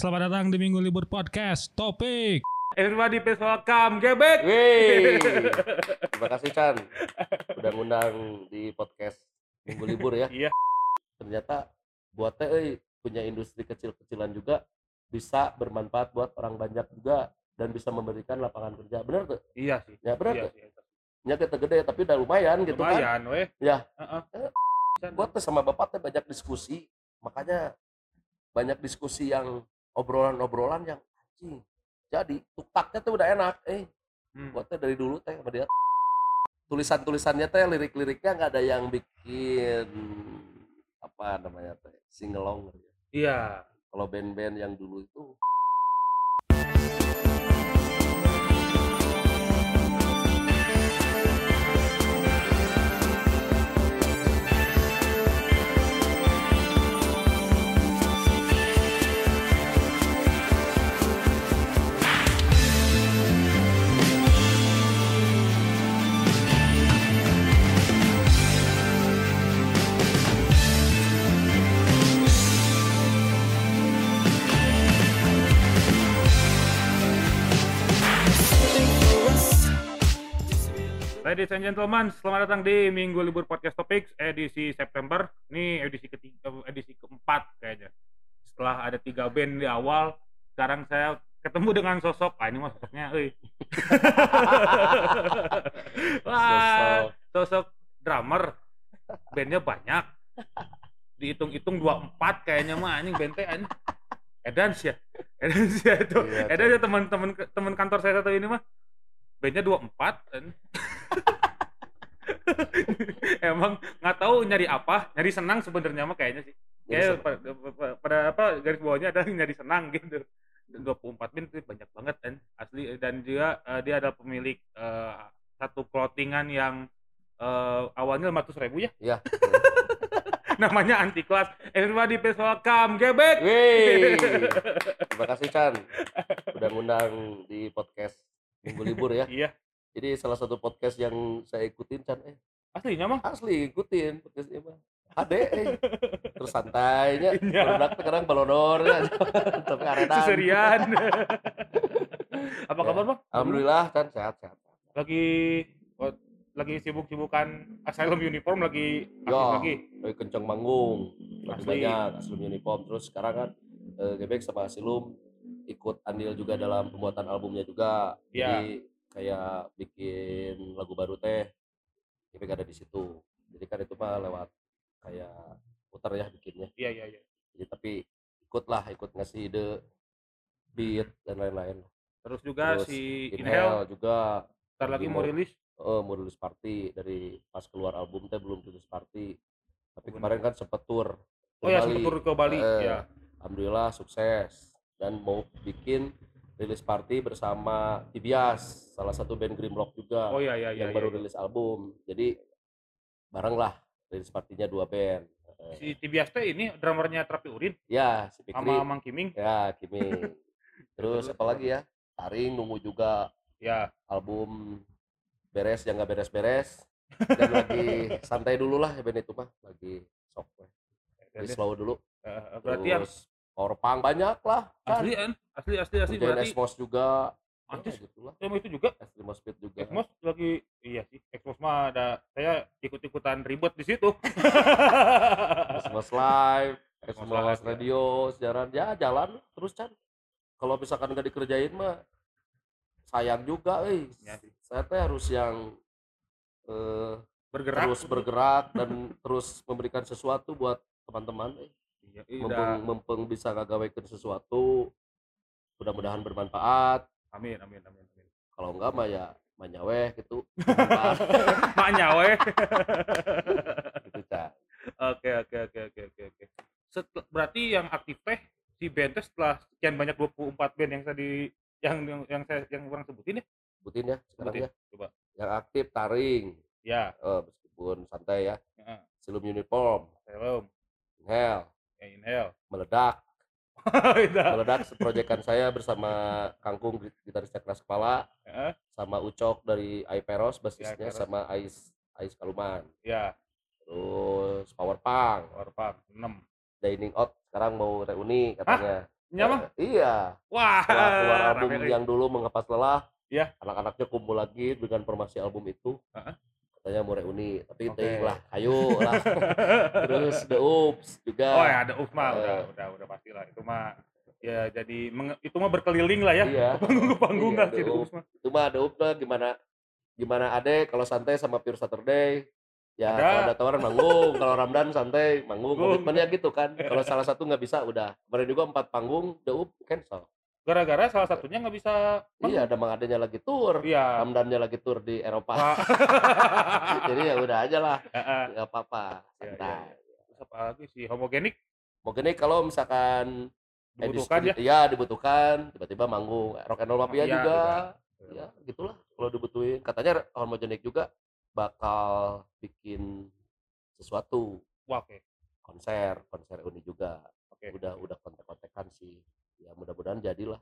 selamat datang di Minggu Libur Podcast. Topik. Everybody please welcome Gebek. Wey, terima kasih Chan udah ngundang di podcast minggu libur ya. Iya. Ternyata buat teh euy, punya industri kecil-kecilan juga bisa bermanfaat buat orang banyak juga dan bisa memberikan lapangan kerja. Bener tuh? Iya sih. Ya bener Iya tuh. sih. Ya kita gede tapi udah lumayan gitu kan. Lumayan weh. Ya. Heeh. Gua tuh sama bapak teh banyak diskusi, makanya banyak diskusi yang obrolan-obrolan yang anjing. Jadi tuktaknya tuh udah enak, eh Hmm. buat teh dari dulu teh sama dia tulisan-tulisannya teh lirik-liriknya nggak ada yang bikin apa namanya teh singelong. Iya. kalau band-band yang dulu itu Ladies and gentlemen, selamat datang di Minggu Libur Podcast Topics edisi September. Ini edisi ketiga, edisi keempat kayaknya. Setelah ada tiga band di awal, sekarang saya ketemu dengan sosok. Ah ini mah sosoknya. Wah, sosok drummer. Bandnya banyak. Dihitung-hitung 24 kayaknya mah anjing band teh anjing. Edans ya. Edans ya itu. Iya, Edans ya teman-teman teman kantor saya satu ini mah. Bandnya 24 dan Emang nggak tahu nyari apa, nyari senang sebenarnya mah kayaknya sih. Kayak pada, pada- apa garis bawahnya ada nyari senang gitu. Dan 24 bin itu banyak banget kan asli dan juga eh, dia adalah pemilik eh, satu clothingan yang eh, awalnya 500 ribu ya. Ya namanya anti kelas everybody please welcome gebek. Wey, terima kasih Chan. Udah ngundang di podcast minggu libur ya. Iya jadi salah satu podcast yang saya ikutin Chan eh aslinya mah asli ikutin podcastnya mah ade eh. terus santainya Iya. produk sekarang balonor ya tapi arenan seserian apa Ya. kabar bang alhamdulillah Chan sehat sehat lagi oh, lagi sibuk-sibukan asylum uniform lagi Ya. lagi lagi kenceng manggung Asli. banyak Asilum Uniform terus sekarang kan eh, Gebek sama Asilum ikut andil juga dalam pembuatan albumnya juga Iya. jadi kayak bikin lagu baru teh Gebek ada di situ. Jadi kan itu mah lewat kayak putar ya bikinnya. Iya iya iya. Jadi tapi ikutlah ikut ngasih ide beat dan lain-lain. Terus juga Terus si Inhale Inhale juga ntar lagi mau rilis? Oh mau rilis party. Dari pas keluar album teh belum rilis party. Tapi Bener. kemarin kan sempet tour oh ya sempet turun ke Bali Eh, ya alhamdulillah sukses. Dan mau bikin rilis party bersama Tibias salah satu band Grimlock juga oh iya iya iya yang iya, baru iya. rilis album. Jadi bareng lah rilis partinya dua band. Eh, si Tibias teh ini drummernya Terapi Urin? Ya si Pikri. Sama Mang Kiming? Ya Kimi terus apa lagi ya? Taring nunggu juga. Ya album beres yang nggak beres-beres. Dan lagi santai dulu lah ya band itu mah. Lagi sok. Dan Lagi dia- slow dulu. Eh, berarti yang terus power punk banyak lah kan. Asli kan asli asli asli berarti Exmos juga Anjir. ya, gitulah. emang itu juga? Extremos Speed juga. Exmos lagi iya sih Exmos mah ada saya ikut-ikutan ribet di situ. Exmos Live Exmos Exmos Live, ya. Radio sejalan ya jalan terus kan kalau misalkan nggak dikerjain mah sayang juga eh. Ya saya teh harus yang eh, bergerak terus bergerak dan terus memberikan sesuatu buat teman-teman eh. iya, iya, mumpung, mumpung bisa ngagawekeun sesuatu mudah-mudahan bermanfaat amin amin amin amin kalau enggak mah ya manyaweh gitu weh gitu. Oke oke oke oke oke oke. Berarti yang aktif teh si band teh setelah sekian banyak 24 band yang tadi yang yang, yang saya yang orang sebutin ya. sebutin ya sekarang Sebutin. ya Coba. yang aktif taring Ya, eh, meskipun santai ya heeh. silum uniform Helm, inhale ya inhale. meledak. meledak proyekan saya bersama kangkung gitarisnya keras kepala Heeh. sama ucok dari Aiperos basisnya Aiperos. sama Ais Ais Kaluman Ya, terus power punk Power Punk 6. dining out sekarang mau reuni katanya Nyama? Eh, iya. Wah, Setelah keluar album yang dulu mengapa lelah. Iya. Anak-anaknya kumpul lagi dengan formasi album itu. Heeh. Katanya mau reuni, tapi Oke. teuing lah, ayo lah. Terus The Oops juga. Oh ya, ada Uf mah Eh. udah udah udah pasti lah. Itu mah ya jadi itu mah berkeliling lah ya. Iya. Panggung ke panggung Iya, lah The The Oops. Oops mah. Itu mah The Oops mah gimana gimana Ade kalau santai sama Pure Saturday. Ya Ada. kalau ada tawaran manggung, kalau Ramdan santai manggung, Manggung. komitmennya gitu kan. Kalau salah satu nggak bisa udah. Kemarin juga empat panggung, The Oops cancel. Gara-gara salah satunya nggak bisa Iya, ada Mang Adenya lagi tour. Iya. Ramdannya lagi tour di Eropa. Jadi ya udah aja lah, nggak apa-apa. Iya, iya, Santai. Terus apa lagi sih homogenik gini kalau misalkan dibutuhkan ya. edisi- Iya, dibutuhkan. Tiba-tiba manggung. Rock and Roll Mafia Iya, juga. juga. Ya, gitulah kalau dibutuhin. Katanya Homogenik juga bakal bikin sesuatu Wah, oke. konser, konser uni juga. Oke. Udah udah kontek-kontekan sih. Ya mudah-mudahan jadilah.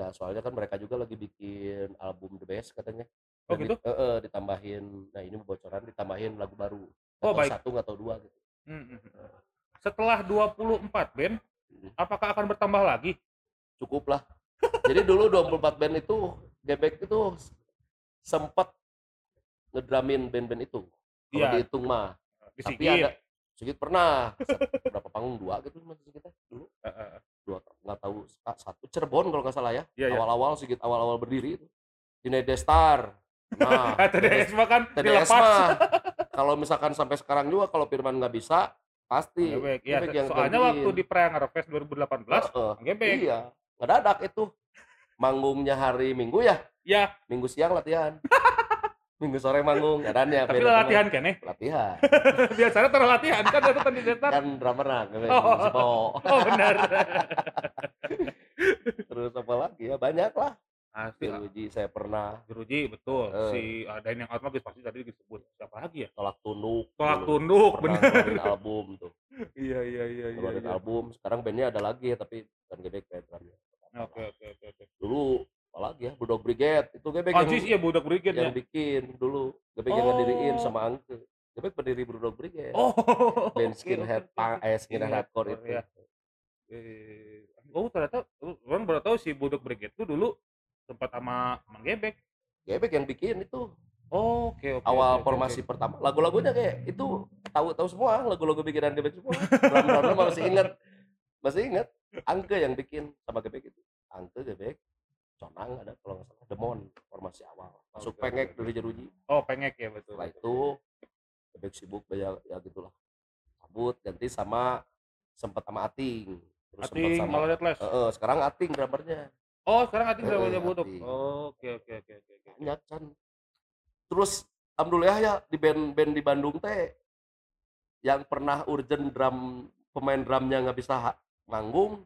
Nah, soalnya kan mereka juga lagi bikin album The Best katanya. Oh, Dan gitu? di- eh, eh, ditambahin. Nah, ini bocoran ditambahin lagu baru. Oh, Atau baik. Satu tahu dua gitu. Hmm, hmm, hmm. Setelah 24 band, Hmm. apakah akan bertambah lagi? cukup lah. Jadi dulu 24 band itu Gebek itu sempat ngedramin band-band itu. Kalau Iya. dihitung mah. Di Tapi ada Sigit pernah berapa panggung dua gitu masih kita dulu Heeh. Dua nggak tahu sa- satu Cirebon kalau nggak salah ya Iya, iya. awal-awal Sigit awal-awal berdiri itu di Star nah TDS mah kan TDS mah kalau misalkan sampai sekarang juga kalau Firman nggak bisa pasti Gebek. Ya, Gebek yang soalnya gantiin. waktu di Prayangar Fest 2018, Heeh. Gebek. iya ngedadak itu manggungnya hari Minggu ya Ya, Minggu siang latihan. Minggu sore manggung, kadangnya tapi latihan kan teman. Latihan. Biasanya terus latihan kan ada di Destar. Kan drummer nah, kan, Oh. si Bo. Oh benar. Terus apa lagi ya banyak lah. Asli, Jeruji saya pernah Jeruji betul. Eh. Si ada yang out pasti tadi disebut. Siapa lagi ya? tolak tunduk. Tolak tunduk, Pernah benar. ngeluarin album tuh. Iya iya iya iya. Iya. album. Sekarang bandnya ada lagi ya tapi bukan drumnya. Oke oke oke oke. Dulu lagi ya Bulldog Brigade itu Gebek yang, Anjis iya budak brigade yang ya. bikin dulu. Gebek yang Oh. ngediriin sama Angke. Gebek pendiri Bulldog Brigade. Oh. Band skinhead oke, punk, eh skinhead Skinhead hardcore hardcore, itu. ya. Eh, oh ternyata orang baru tahu si Budak Brigade itu dulu sempat sama Mang Gebek. Gebek yang bikin itu. Oh, oke oke. awal oke, oke, formasi oke. pertama lagu-lagunya kayak itu tahu-tahu semua lagu-lagu bikinan Gebek semua drum masih ingat masih ingat Angke yang bikin sama Gebek itu Angke Gebek Conang ada kalau nggak salah Demon formasi awal masuk Oke, pengek dari Jeruji Oh, pengek ya betul. setelah betul. itu Gebek sibuk banyak ya gitulah cabut ganti sama sempat sama Ating terus sempat Ating sama malah Deathless. Eh, eh, sekarang Ating drummernya Oh, sekarang Ating Budak. Ating. Oh, oke oke oke oke banyak kan terus alhamdulillah ya di band-band di Bandung teh yang pernah urgent drum pemain drumnya nggak bisa manggung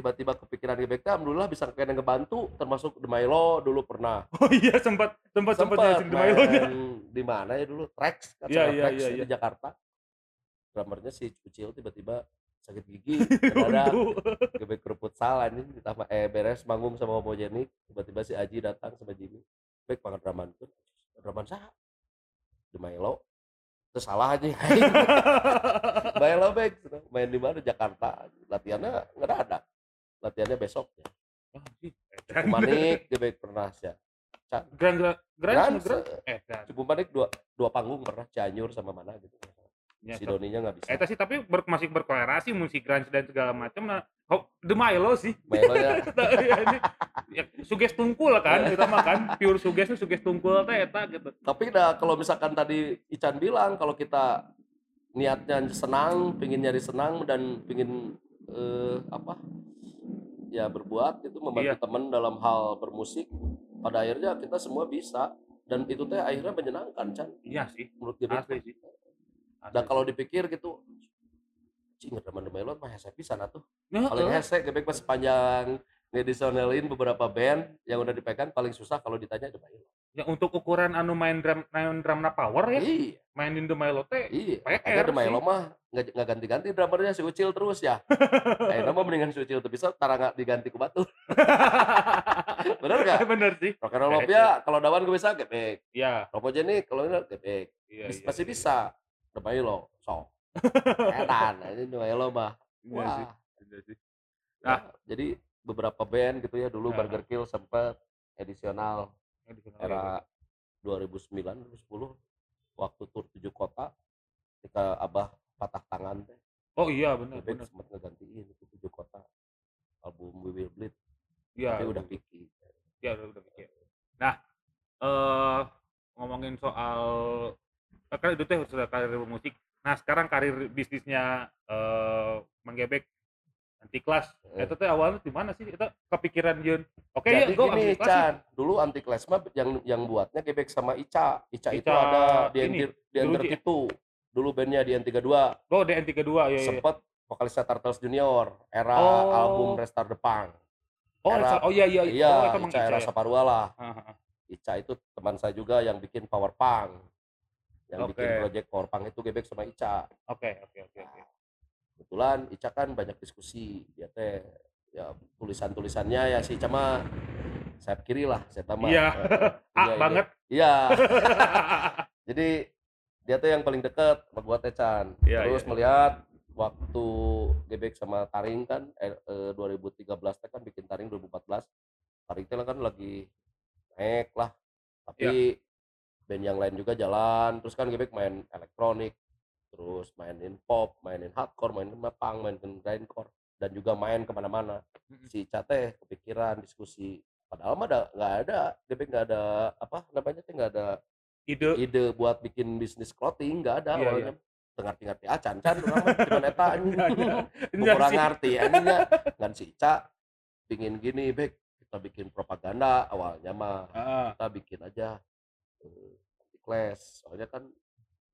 tiba-tiba kepikiran gebek teh alhamdulillah bisa kena ngebantu termasuk The Milo dulu pernah. Oh iya sempat sempat sempat sempat nyasing di mana ya dulu? Trax kan Trax iya, ya, iya. di Jakarta. Drummernya si Kucil tiba-tiba sakit gigi Untuk gebek keruput salah ini ditambah eh beres manggung sama homogenik tiba-tiba si Aji datang sama Jimmy. Baik banget draman tuh. Draman sah Milo. Terus salah aja Milo baik main di mana? Jakarta. Latihannya nggak ada latihannya besok ya Manik dia baik pernah sih Grand Grand Grand Grand, Grand eh Grand. Cukup Manik dua dua panggung pernah Cianjur sama mana gitu. Ya, si Doninya nggak bisa. Eta sih tapi ber, masih berkolerasi musik grunge dan segala macam nah oh, The Milo sih. Milo Iya, ini ya, suges tungkul kan itu mah kan pure suges suges tungkul teh eta gitu. Tapi dah kalau misalkan tadi Ican bilang kalau kita niatnya senang pingin nyari senang dan pingin eh, apa ya berbuat itu membantu Iya. teman dalam hal bermusik pada akhirnya kita semua bisa. Dan itu teh akhirnya menyenangkan Chan. Iya sih. Menurut gue asli sih. Asli dan kalau dipikir gitu cing teman teman mah hese pisan atuh. Paling hese gebek pas sepanjang ngedisionalin beberapa band yang udah dipegang paling susah kalau ditanya The Milo. ya untuk ukuran anu main drum main drumna power ya Iya, mainin The Milo teh iya. PR The Milo sih. mah nggak ganti-ganti drummernya si Ucil terus ya. Akhirnya mah mendingan si Ucil tuh bisa tara nggak diganti ku batu. Bener nggak? bener sih Rock and Roll Mafia kalau dawan gue bisa gebek. ya Ropogenik kalau ini gebek. iya, iya, Pasti iya. bisa. The Milo, sok. Edan, ini The Milo mah. Iya sih Wah, iya sih Nah. Ya, jadi beberapa band gitu ya dulu Nah. Burger Kill sempat edisional era 2009 2010 waktu tur tujuh kota ketika Abah patah tangan teh Oh iya benar benar. sempat ngegantiin itu tujuh kota album We Will Bleed Iya. tapi udah picky Ya udah udah pikir. Nah, eh ngomongin soal eh, kan itu teh sudah karir musik. Nah, sekarang karir bisnisnya eh menggebek anti kelas. Eh. Itu teh awalnya di mana sih? Itu kepikiran Yun. Oke, ya jadi gua gini anti kelas dulu anti class mah yang yang buatnya Gebek sama Ica Ica, itu Ica ada di ini, Enter di Enter ya? itu dulu bandnya di N32 Oh, DNT kedua ya ya. sempat vokalisnya Turtles Junior era Oh. album Restart the Punk Oh, era- oh iya iya iya Oh, itu Ica Ica era ya. Saparua lah Ah, ah, ah. Ica itu teman saya juga yang bikin Power Punk yang bikin Oke. project Power Punk itu Gebek sama Ica Oke, oke, oke, oke. Kebetulan Ica kan banyak diskusi dia teh ya tulisan-tulisannya ya si Ica mah sayap kiri lah saya tambah Iya. Ah, iya, banget. iya jadi dia tuh yang paling deket sama gua teh Chan Iya, terus iya. melihat waktu Gebek sama Taring kan eh, eh, 2013 teh kan bikin Taring 2014 Taring teh kan lagi naik lah tapi Iya. band yang lain juga jalan terus kan Gebek main elektronik terus mainin pop mainin hardcore mainin punk mainin grindcore dan juga main ke mana-mana. Si Ica teh kepikiran diskusi. Padahal mah nggak ada Gebek nggak ada apa namanya teh nggak ada Ide. ide buat bikin bisnis clothing nggak ada Iya, awalnya. ngerti ngerti acan can orang cuma eta anjing. Gua Iya kurang ngerti anjingnya. Ngan si Ica pingin gini bek kita bikin propaganda. Awalnya mah Ah, kita bikin aja eh, anti class soalnya kan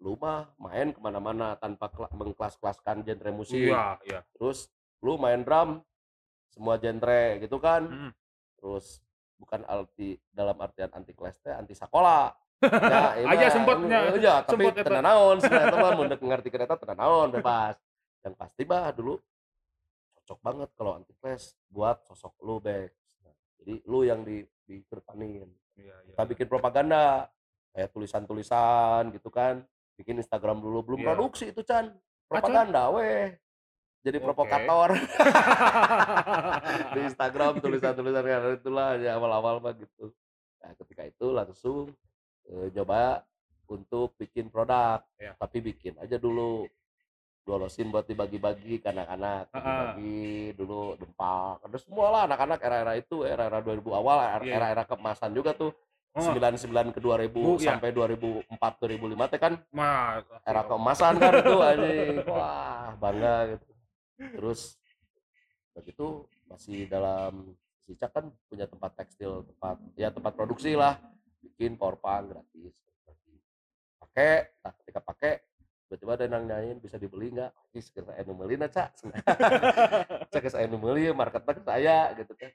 lu mah main ke mana-mana tanpa mengkelas-kelaskan genre musik. Iya, iya. terus lu main drum semua genre gitu kan. Mm. terus bukan arti dalam artian anti kelas teh anti sekolah ya, iya Aja sempatnya, eh, iya tapi tenan naon sebenarnya deuk ngerti kereta tenan naon bebas. Yang pasti bah dulu cocok banget kalau anti kelas buat sosok lu bek jadi lu yang di dikedepanin Iya, iya. kita bikin propaganda kayak tulisan-tulisan gitu kan bikin Instagram dulu belum Iya. produksi itu Chan. Propaganda weh. Jadi provokator. Di Instagram tulisan-tulisan kayak itulah ya awal-awal mah gitu. Nah ketika itu langsung eh, coba untuk bikin produk. Iya. tapi bikin aja dulu. Dolosin buat dibagi-bagi ke anak-anak Ah, ah. dibagi dulu dempak ada semua lah anak-anak era-era itu era-era 2000 awal era- Iya. era-era keemasan juga tuh Oh, 99 ke 2000 Bu, iya. sampai 2004 2005 teh kan Mas, era keemasan kan itu anjing. Wah bangga gitu. Terus begitu masih dalam Sicak kan punya tempat tekstil tempat ya tempat produksi lah. Bikin power punk gratis. Pakai nah ketika pakai tiba-tiba ada yang nanyain bisa dibeli nggak? Ini sekitar anu meuli na cak. Cak saya meuli marketnya ke saya gitu kan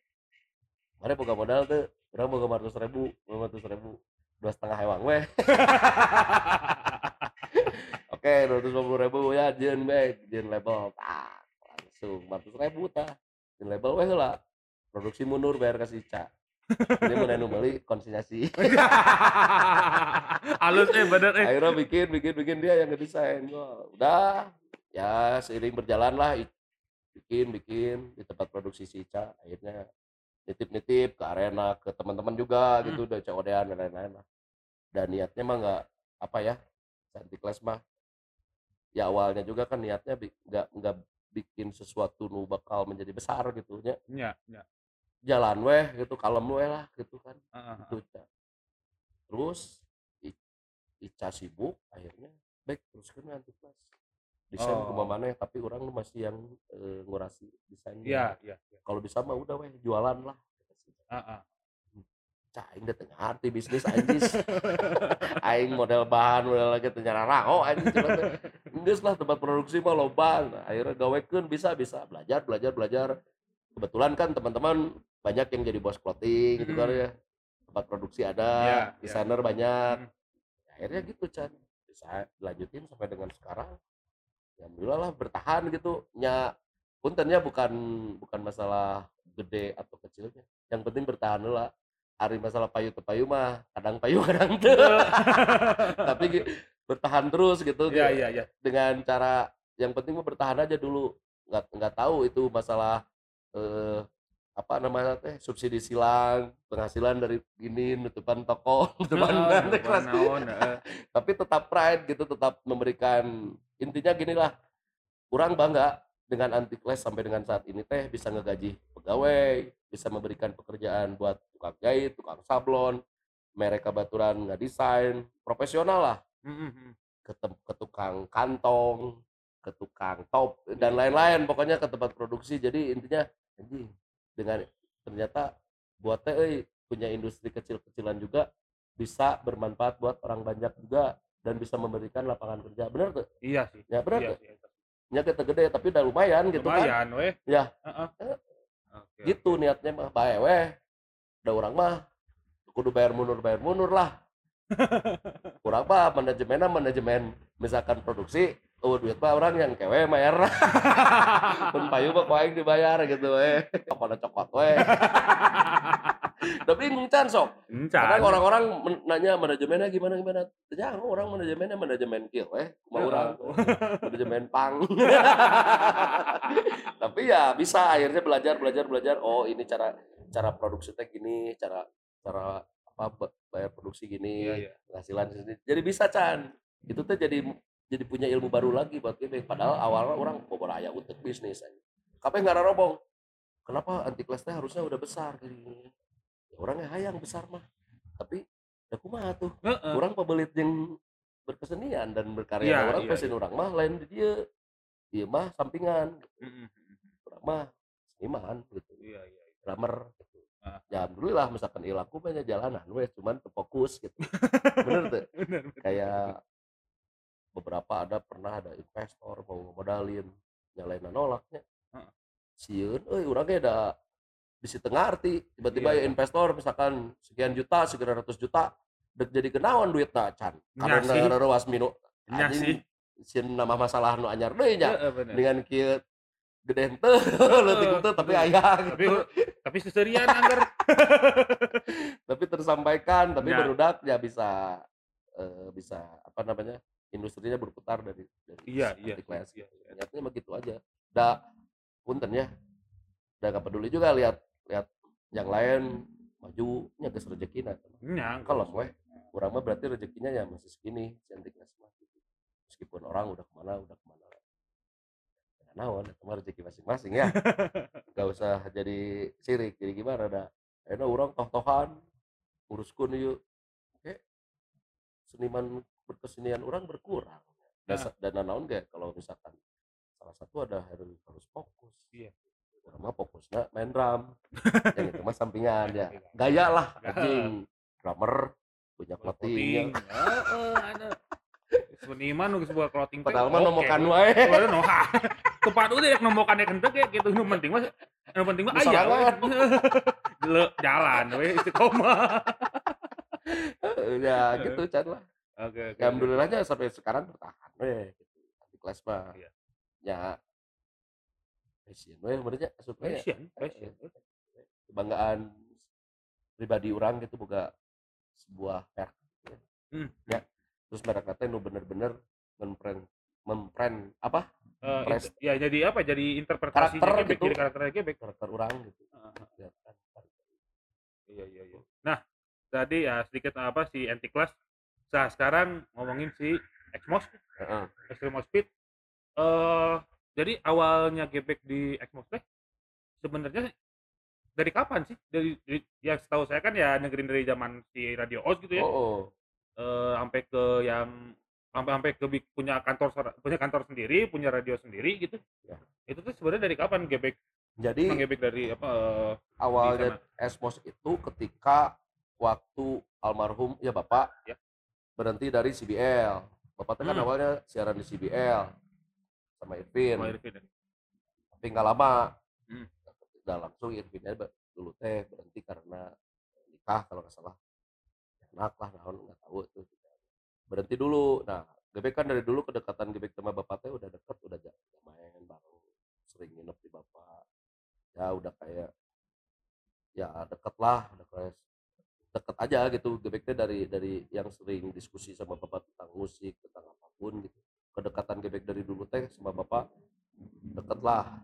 mana boga modal tuh orang boga 400 ribu 500 ribu dua setengah hewang weh Oke, dua ratus lima puluh ribu ya, jen baik, jen label, tak langsung empat ratus ribu tah, jen label weh lah, produksi mundur bayar ke si Ica. Ini nenu beli konsinyasi. Halus eh bener eh. Akhirnya bikin, bikin, bikin dia yang ngedesain. Wah, udah, ya seiring berjalan lah, bikin, bikin di tempat produksi si Ica. Akhirnya nitip-nitip ke arena, ke teman-teman juga gitu, udah COD-an dan lain-lain lah. Dan niatnya mah nggak apa ya, cantik kelas mah ya awalnya juga kan niatnya bi- nggak nggak bikin sesuatu nu bakal menjadi besar gitu nya Iya, iya. jalan weh gitu kalem weh lah gitu kan ah, ah. gitu terus Ica sibuk akhirnya baik terus kan nanti kelas desain Oh. oh. mana tapi orang masih yang eh, ngurasi desainnya Iya, iya. iya. kalau bisa mah udah weh jualan lah. Ah, ah. Cah, aing teh tengah arti bisnis anjis. aing model bahan model lagi teh nyara rao anjing cuma teh. Geus lah tempat produksi mah loba. Nah, akhirnya gawekeun bisa bisa belajar belajar belajar. Kebetulan kan teman-teman banyak yang jadi bos clothing gitu kan Mm. ya. Tempat produksi ada, Iya, iya. desainer banyak. Mm. Akhirnya gitu Chan. Bisa dilanjutin sampai dengan sekarang. Ya, alhamdulillah lah bertahan gitu. Nya puntennya bukan bukan masalah gede atau kecilnya. Yang penting bertahan lah. Hari masalah payu ke payu mah kadang payu kadang teu. Tapi bertahan terus gitu. Iya, iya, iya. Dengan cara yang penting mah bertahan aja dulu. Nggak nggak tahu itu masalah eh apa namanya teh subsidi silang penghasilan dari gini nutupan toko nutupan nanti kelas. tapi tetap pride gitu tetap memberikan intinya gini lah kurang bangga dengan anti class sampai dengan saat ini teh bisa ngegaji pegawai bisa memberikan pekerjaan buat tukang jahit tukang sablon mereka baturan nggak desain profesional lah. Mm, mm, mm. ke, tem- ke tukang kantong ke tukang top dan lain-lain pokoknya ke tempat produksi. Jadi intinya anjing dengan ternyata buat teh euy, punya industri kecil-kecilan juga bisa bermanfaat buat orang banyak juga dan bisa memberikan lapangan kerja bener tuh Iya sih. ya bener Iya tuh nya kita gede tapi udah lumayan gitu kan Lumayan weh. Ya. Heeh. Oke. gitu niatnya mah bae weh udah orang mah kudu bayar mundur bayar mundur lah kurang apa manajemennya manajemen misalkan produksi oh duit mah orang yang kewe bayar pun payu mah kuaing dibayar gitu apa ada cokot weh udah bingung can sok Encan. kadang orang-orang nanya manajemennya gimana gimana. Jangan orang manajemennya manajemen kill weh cuma orang manajemen pang. Tapi ya bisa akhirnya belajar belajar belajar. Oh ini cara cara produksi teh gini cara cara apa ba- bayar produksi gini Iya, iya. penghasilan sini. Jadi bisa Chan. Itu tuh jadi jadi punya ilmu baru lagi buat kita padahal awalnya orang bobor aya untuk bisnis aja nggak robong kenapa anti kelas teh harusnya udah besar gini ya, orangnya hayang besar mah tapi ya kumaha tuh Heeh. orang pebelit yang berkesenian dan berkarya Iya, orang iya, passion orang mah lain di dia dia mah sampingan mm, mm. orang mah seniman gitu Iya, iya. iya. drummer gitu Ah. ya alhamdulillah misalkan ilaku banyak jalanan weh cuman fokus gitu bener tuh Bener, bener. kayak beberapa ada pernah ada investor mau modalin nyalain nolaknya Heeh. sieun euy urangnya ada di situ ngarti tiba-tiba ya investor misalkan sekian juta sekian ratus juta dek jadi kenaon duit na can karena rewas minu Nya sih. sieun nama masalah nu anyar nya Heeh, bener. dengan kieu gede henteu leutik henteu tapi betul. aya Tapi gitu tapi seserian anggar. tapi tersampaikan tapi Ya. berudak ya bisa eh, bisa apa namanya industrinya berputar dari dari Iya, iya. class. Iya, iya. niatnya begitu aja dah punten ya udah gak peduli juga lihat lihat yang lain rezeki nah Nyang. kalau weh kurang mah berarti rezekinya ya masih segini mah gitu. meskipun orang udah ke mana udah ke mana ya, naon itu mah rezeki masing-masing ya gak usah jadi sirik jadi gimana dah enak orang toh-tohan uruskan yuk oke seniman berkesenian orang berkurang dan, Nah. dan naon gak kalau misalkan salah satu ada harus harus fokus Iya. orang mah fokusnya main drum yang itu mah sampingan ya gaya lah Gaya. anjing drummer punya Clothing. Heeh, ada. Seniman nu sebuah clothing padahal mah nomokan wae Waduh, no. Tepat udah ya nombokan ya kenteng ya gitu. Nu penting mah nu penting mah aya. Jalan we istiqomah. ya gitu Chan lah Oke, oke. ya, alhamdulillahnya sampai sekarang bertahan weh gitu. di kelas mah Iya. ya passion weh sebenarnya we Passion, passion. kebanggaan pribadi orang gitu boga sebuah merek gitu ya. Hmm. ya terus merek teh nu bener-bener mempren mempren apa Eh, Pres- itu- ya jadi apa? Jadi interpretasi Karakter gebek, gitu. jadi karakternya gebek. karakter orang gitu Heeh. Ya, kan. Iya iya iya. Nah, tadi ya sedikit apa si anti class. Nah, sekarang ngomongin si Xmos, Speed. Eh jadi awalnya gebek di Xmos teh sebenarnya dari kapan sih? Dari, dari yang setahu saya kan ya negeri dari zaman si Radio Oz gitu ya. oh, oh. Eh sampai ke yang sampai sampai ke punya kantor punya kantor sendiri, punya radio sendiri gitu. Ya. Itu tuh sebenarnya dari kapan gebek? jadi Gebek dari apa? eh, awalnya Esmos itu ketika waktu almarhum ya bapak Ya. Berhenti dari CBL bapak teh kan Hmm. awalnya siaran di CBL sama Irvin sama Irvin ya? tapi nggak lama Hmm. udah langsung Irvinnya be- dulu teh berhenti karena nikah kalau nggak salah anak lah naon nggak tahu tuh berhenti dulu nah Gebek kan dari dulu kedekatan Gebek sama bapak teh udah deket udah main bareng sering nginep di bapak ya udah kayak ya deket lah udah kayak deket aja gitu Gebek teh dari dari yang sering diskusi sama bapak tentang musik tentang apa pun gitu kedekatan Gebek dari dulu teh sama bapak deket lah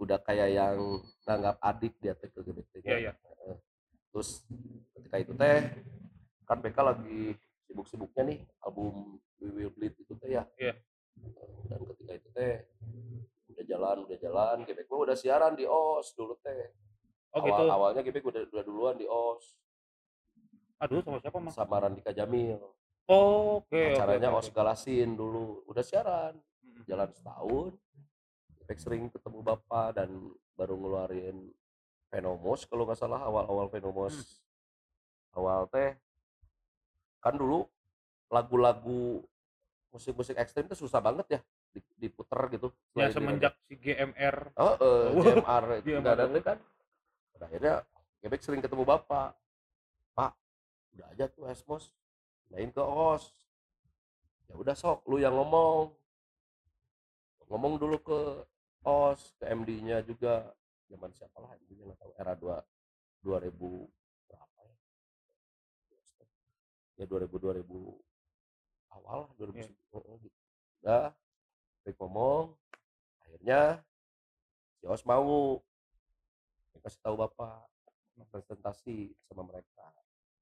udah kayak yang nganggap adik dia teh ke gebek teh. Heeh. terus ketika itu teh kan BK lagi sibuk-sibuknya nih album We Will Bleed itu teh ya Iya. dan ketika itu teh udah jalan udah jalan gebek mah udah siaran di OS dulu awal gitu. awalnya gebek udah, udah duluan di OS Aduh sama siapa mas? sama Randika Jamil Oh, oke. oke, acaranya oke, OS. Galasin dulu udah siaran jalan setahun Efek sering ketemu bapak dan baru ngeluarin Venomous kalau nggak salah awal-awal Venomous Hmm. awal teh kan dulu lagu-lagu musik-musik ekstrim itu susah banget ya di- diputer gitu Ya di semenjak si GMR. oh eh, Wah, JMR itu kan akhirnya Gebek sering ketemu bapak. Pak udah aja tuh Esmos lain ke OS. Ya udah sok lu yang ngomong. Ngomong dulu ke OS ke MD-nya juga. Zaman siapa lah MD-nya nggak tahu era dua 2000 berapa ya? Ya 2000 2000 awal lah 2000 Iya. oh, gitu. udah Rick ngomong akhirnya si OS mau kasih tahu bapak presentasi sama mereka.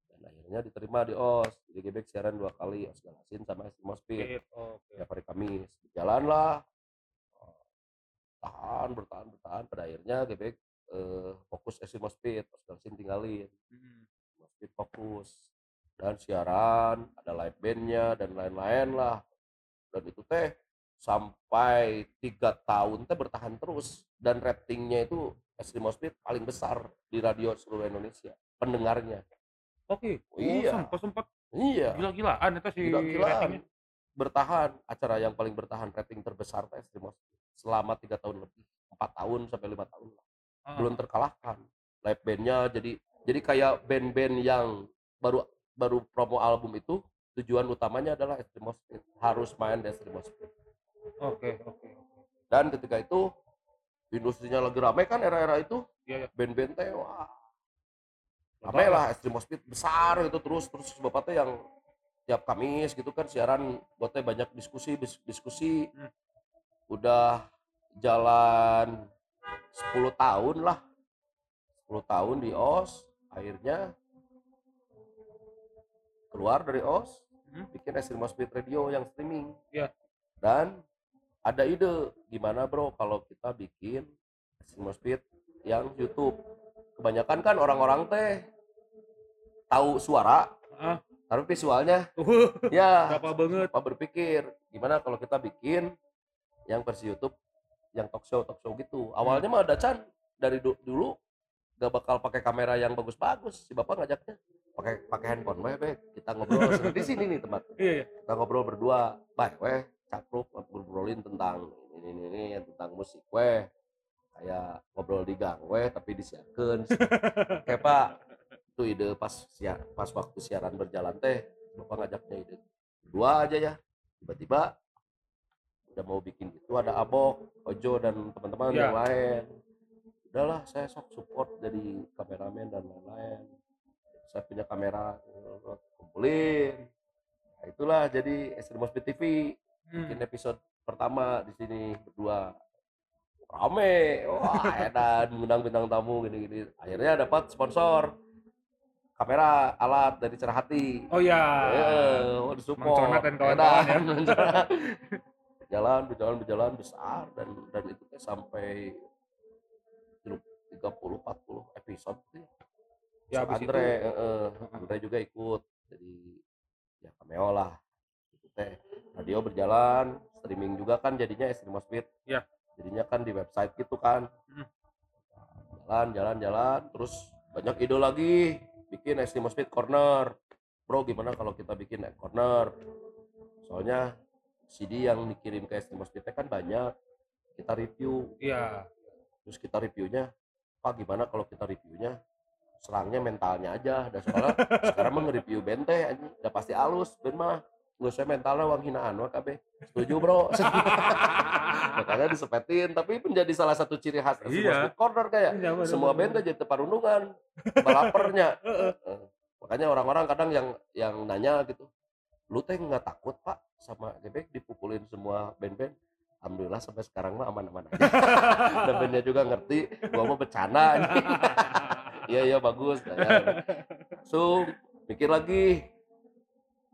Dan akhirnya diterima di OS jadi Gebek siaran dua kali OS Galasin sama Speed Oke. Oke. tiap hari Kamis jalan lah tahan bertahan bertahan. Pada akhirnya Gebek eh, fokus Estimo Speed OS Galasin tinggalin. Mm. Speed fokus. Dan siaran ada live bandnya dan lain-lain lah. Dan itu teh sampai tiga tahun teh bertahan terus. Dan ratingnya itu Estimo Speed paling besar di radio seluruh Indonesia pendengarnya Oke. Oh, iya. sempat sempat iya gila-gilaan itu si gila-gilaan ratingnya. bertahan acara yang paling bertahan rating terbesar teh Speed selama tiga tahun lebih empat tahun sampai lima tahun lah Ah. belum terkalahkan live bandnya jadi jadi kayak band-band yang baru baru promo album itu tujuan utamanya adalah Estimo Speed harus main di Speed Oke, oke. dan ketika itu industrinya lagi ramai kan era-era itu Iya, iya. band-band teh wah ramai lah Estimo Speed besar gitu terus terus bapak teh yang tiap Kamis gitu kan siaran buat teh banyak diskusi dis- diskusi Hmm. udah jalan 10 tahun lah 10 tahun di OS akhirnya keluar dari OS Hmm. bikin Estimo Speed Radio yang streaming Iya. dan ada ide gimana bro kalau kita bikin Estimo Speed yang YouTube kebanyakan kan orang-orang teh tahu suara Ah. tapi visualnya Uh, ya apa banget. apa berpikir gimana kalau kita bikin yang versi YouTube yang talk show talk show gitu awalnya mah ada Chan dari du- dulu gak bakal pakai kamera yang bagus-bagus si bapak ngajaknya pakai pakai handphone weh Bek. kita ngobrol di sini nih tempat Iya, iya. kita ngobrol berdua baik weh capruk ngobrolin tentang ini ini, ini tentang musik. Weh kayak ngobrol di gang weh tapi disiarkan. Kayak pak. Itu ide pas siar pas waktu siaran berjalan teh bapak ngajaknya ide dua aja ya. Tiba-tiba udah mau bikin gitu ada abok ojo dan teman-teman Ya. yang lain. Udahlah saya sok support jadi kameramen dan lain-lain. Saya punya kamera kumpulin. Nah, itulah jadi Speed TV Hmm. bikin episode pertama di sini berdua. Rame. Wah edan ngundang bintang tamu gini-gini. Akhirnya dapat sponsor. Kamera alat dari cerah hati. Oh iya. Eh, oh, Conat dan kawan-kawan ya. Berjalan berjalan berjalan besar. Dan dan itu sampai 30 40 episode sih. Ya, habis Andre, itu- eh, Andre juga ikut. Jadi ya cameo lah. Itu teh radio berjalan streaming juga kan jadinya Extreme Speed Ya. jadinya kan di website gitu kan. Hmm. jalan jalan jalan terus banyak ide lagi. Bikin Extreme Speed Corner. Bro gimana kalau kita bikin corner? Soalnya CD yang dikirim ke Extreme Speed kan banyak. Kita review. Iya. terus kita reviewnya pak gimana kalau kita reviewnya? Serangnya mentalnya aja. Dan soalnya sekarang mah nge-review anjing, udah pasti halus mah nggak usah mentalnya uang hinaan wah kabeh setuju bro. Makanya disepetin tapi menjadi salah satu ciri khas Iya. iya. corner kayak Iya, bener, semua band jadi perundungan balapernya. Makanya orang-orang kadang yang yang nanya gitu lu teh nggak takut pak sama gebek dipukulin semua band-band? Alhamdulillah sampai sekarang mah aman-aman aja. Dan bandnya juga ngerti gua mau bercanda iya iya bagus. Ya. so mikir lagi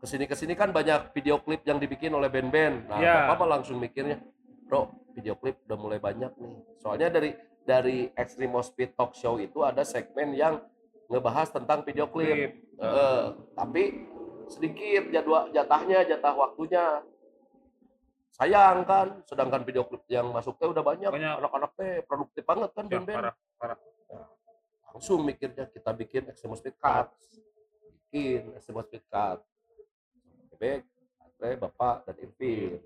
ke sini ke sini kan banyak video klip yang dibikin oleh band-band nah Iya. bapak mah langsung mikirnya bro video klip udah mulai banyak nih soalnya dari dari Extreme Speed Talk Show itu ada segmen yang ngebahas tentang video klip Klip. Eh, tapi sedikit jadwal jatahnya jatah waktunya sayang kan sedangkan video klip yang masuknya udah banyak, Banyak. anak-anak teh produktif banget kan Ya, band-band parah. langsung mikirnya kita bikin Extreme Speed Cut bikin Extreme Speed Cut bebek Atre, bapak dan Irvin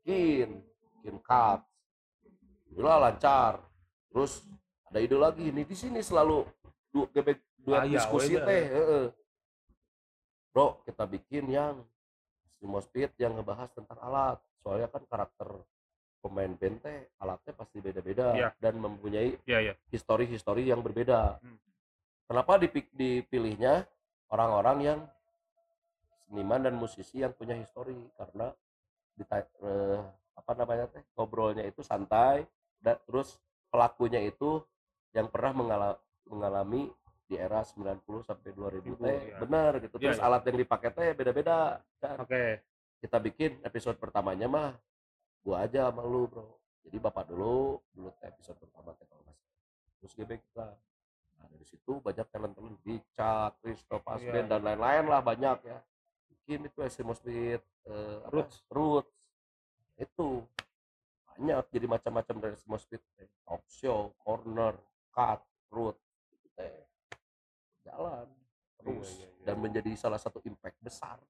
bikin bikin cut Alhamdulillah lancar terus ada ide lagi nih di sini selalu du, gebek dua Ah, iya, diskusi weda. teh heeh. bro kita bikin yang Extreme Speed yang ngebahas tentang alat soalnya kan karakter pemain band teh alatnya pasti beda-beda Iya. dan mempunyai Iya, iya. histori-histori yang berbeda. Hmm. Kenapa dipi- dipilihnya orang-orang yang seniman dan musisi yang punya histori karena dita- eh, apa namanya teh ngobrolnya itu santai dan terus pelakunya itu yang pernah mengala- mengalami di era 90 sampai 2000 Ribu, teh ya. benar gitu Iya, terus iya. alat yang dipakai teh beda-beda kan Oke. kita bikin episode pertamanya mah gua aja sama lu bro jadi bapak dulu dulu teh episode pertama teh kalau salah. terus gebek kita nah dari situ banyak talent talent Richard, Christoph Asben Iya. dan lain-lain lah banyak ya bikin itu Esimo Speed eh, apa, Roots. Roots itu banyak jadi macam-macam dari Speed teh. talk show corner cut root itu teh jalan terus Iya, iya, iya. dan menjadi salah satu impact besar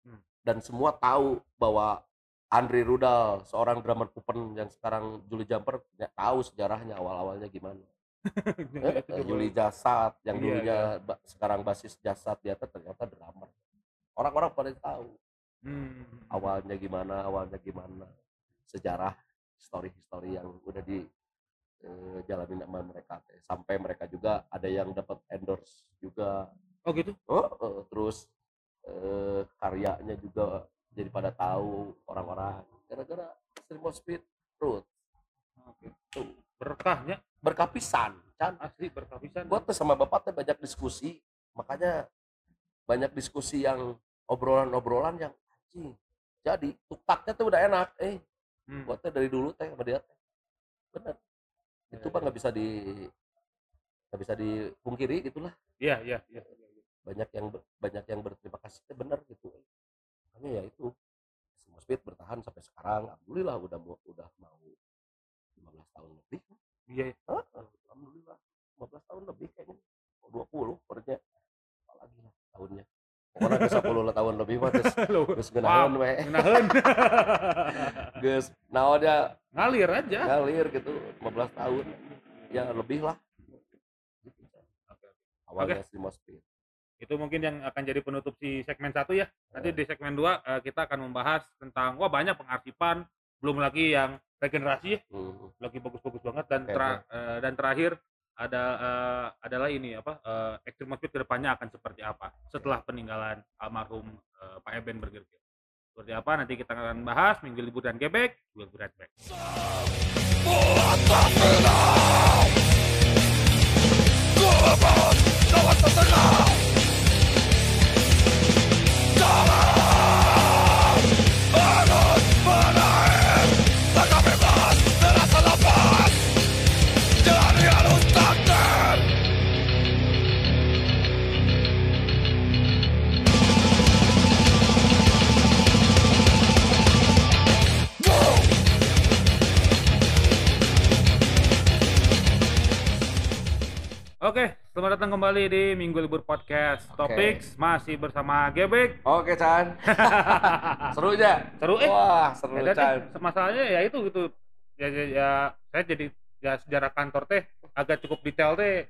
Hmm. dan semua tahu bahwa Andri Rudal seorang drummer Pupen yang sekarang Juli Jumper nggak tahu sejarahnya awal-awalnya gimana Eh, Juli Jasad yang Iya, dulunya ba- sekarang basis Jasad dia ternyata drummer orang-orang pada tahu Hmm. awalnya gimana awalnya gimana sejarah histori-histori yang udah di eh, jalanin sama mereka teh. sampai mereka juga ada yang dapat endorse juga Oh gitu. oh eh, terus eh, karyanya juga jadi pada tahu orang-orang gara-gara Stream Speed Root Oke. tuh Berkahnya berkapisan kan asli berkapisan. gua tuh sama bapak tuh banyak diskusi makanya banyak diskusi yang obrolan-obrolan yang anjing jadi tukaknya tuh udah enak eh Hmm. gua dari dulu teh sama dia teh. Bener. Itu Ya, nggak bisa di nggak bisa dipungkiri gitulah. Iya, iya, iya. banyak yang banyak yang berterima kasih teh bener gitu. Makanya ya itu semua speed bertahan sampai sekarang. Alhamdulillah udah mau udah mau 15 tahun lebih. Iya. Hah? alhamdulillah 15 tahun lebih kayaknya. Oh, 20 pernya apalagi lah tahunnya pokoknya ke 10 lah tahun lebih mah terus terus genahan we Nahen. geus naonnya Ngalir aja. ngalir gitu 15 tahun. Ya lebih lah. Awalnya si Speed Itu mungkin yang akan jadi penutup si segmen satu ya. Nanti di segmen dua eh, kita akan membahas tentang wah banyak pengarsipan, belum lagi yang regenerasi. Ya, Hmm. lagi bagus-bagus banget dan tera- eh, dan terakhir ada eh, adalah ini apa eh, Extreme Speed ke depannya akan seperti apa setelah peninggalan almarhum eh, Pak Eben Bergergir. Seperti apa nanti kita akan bahas minggu libur dan gebek. Be right back. Oke, selamat datang kembali di Minggu Libur Podcast Oke. Topics masih bersama Gebek. Oke Chan seru aja Seru eh. wah seru Ya, Chan dan masalahnya ya itu gitu. Ya, ya, ya, saya jadi ya sejarah kantor teh agak cukup detail teh.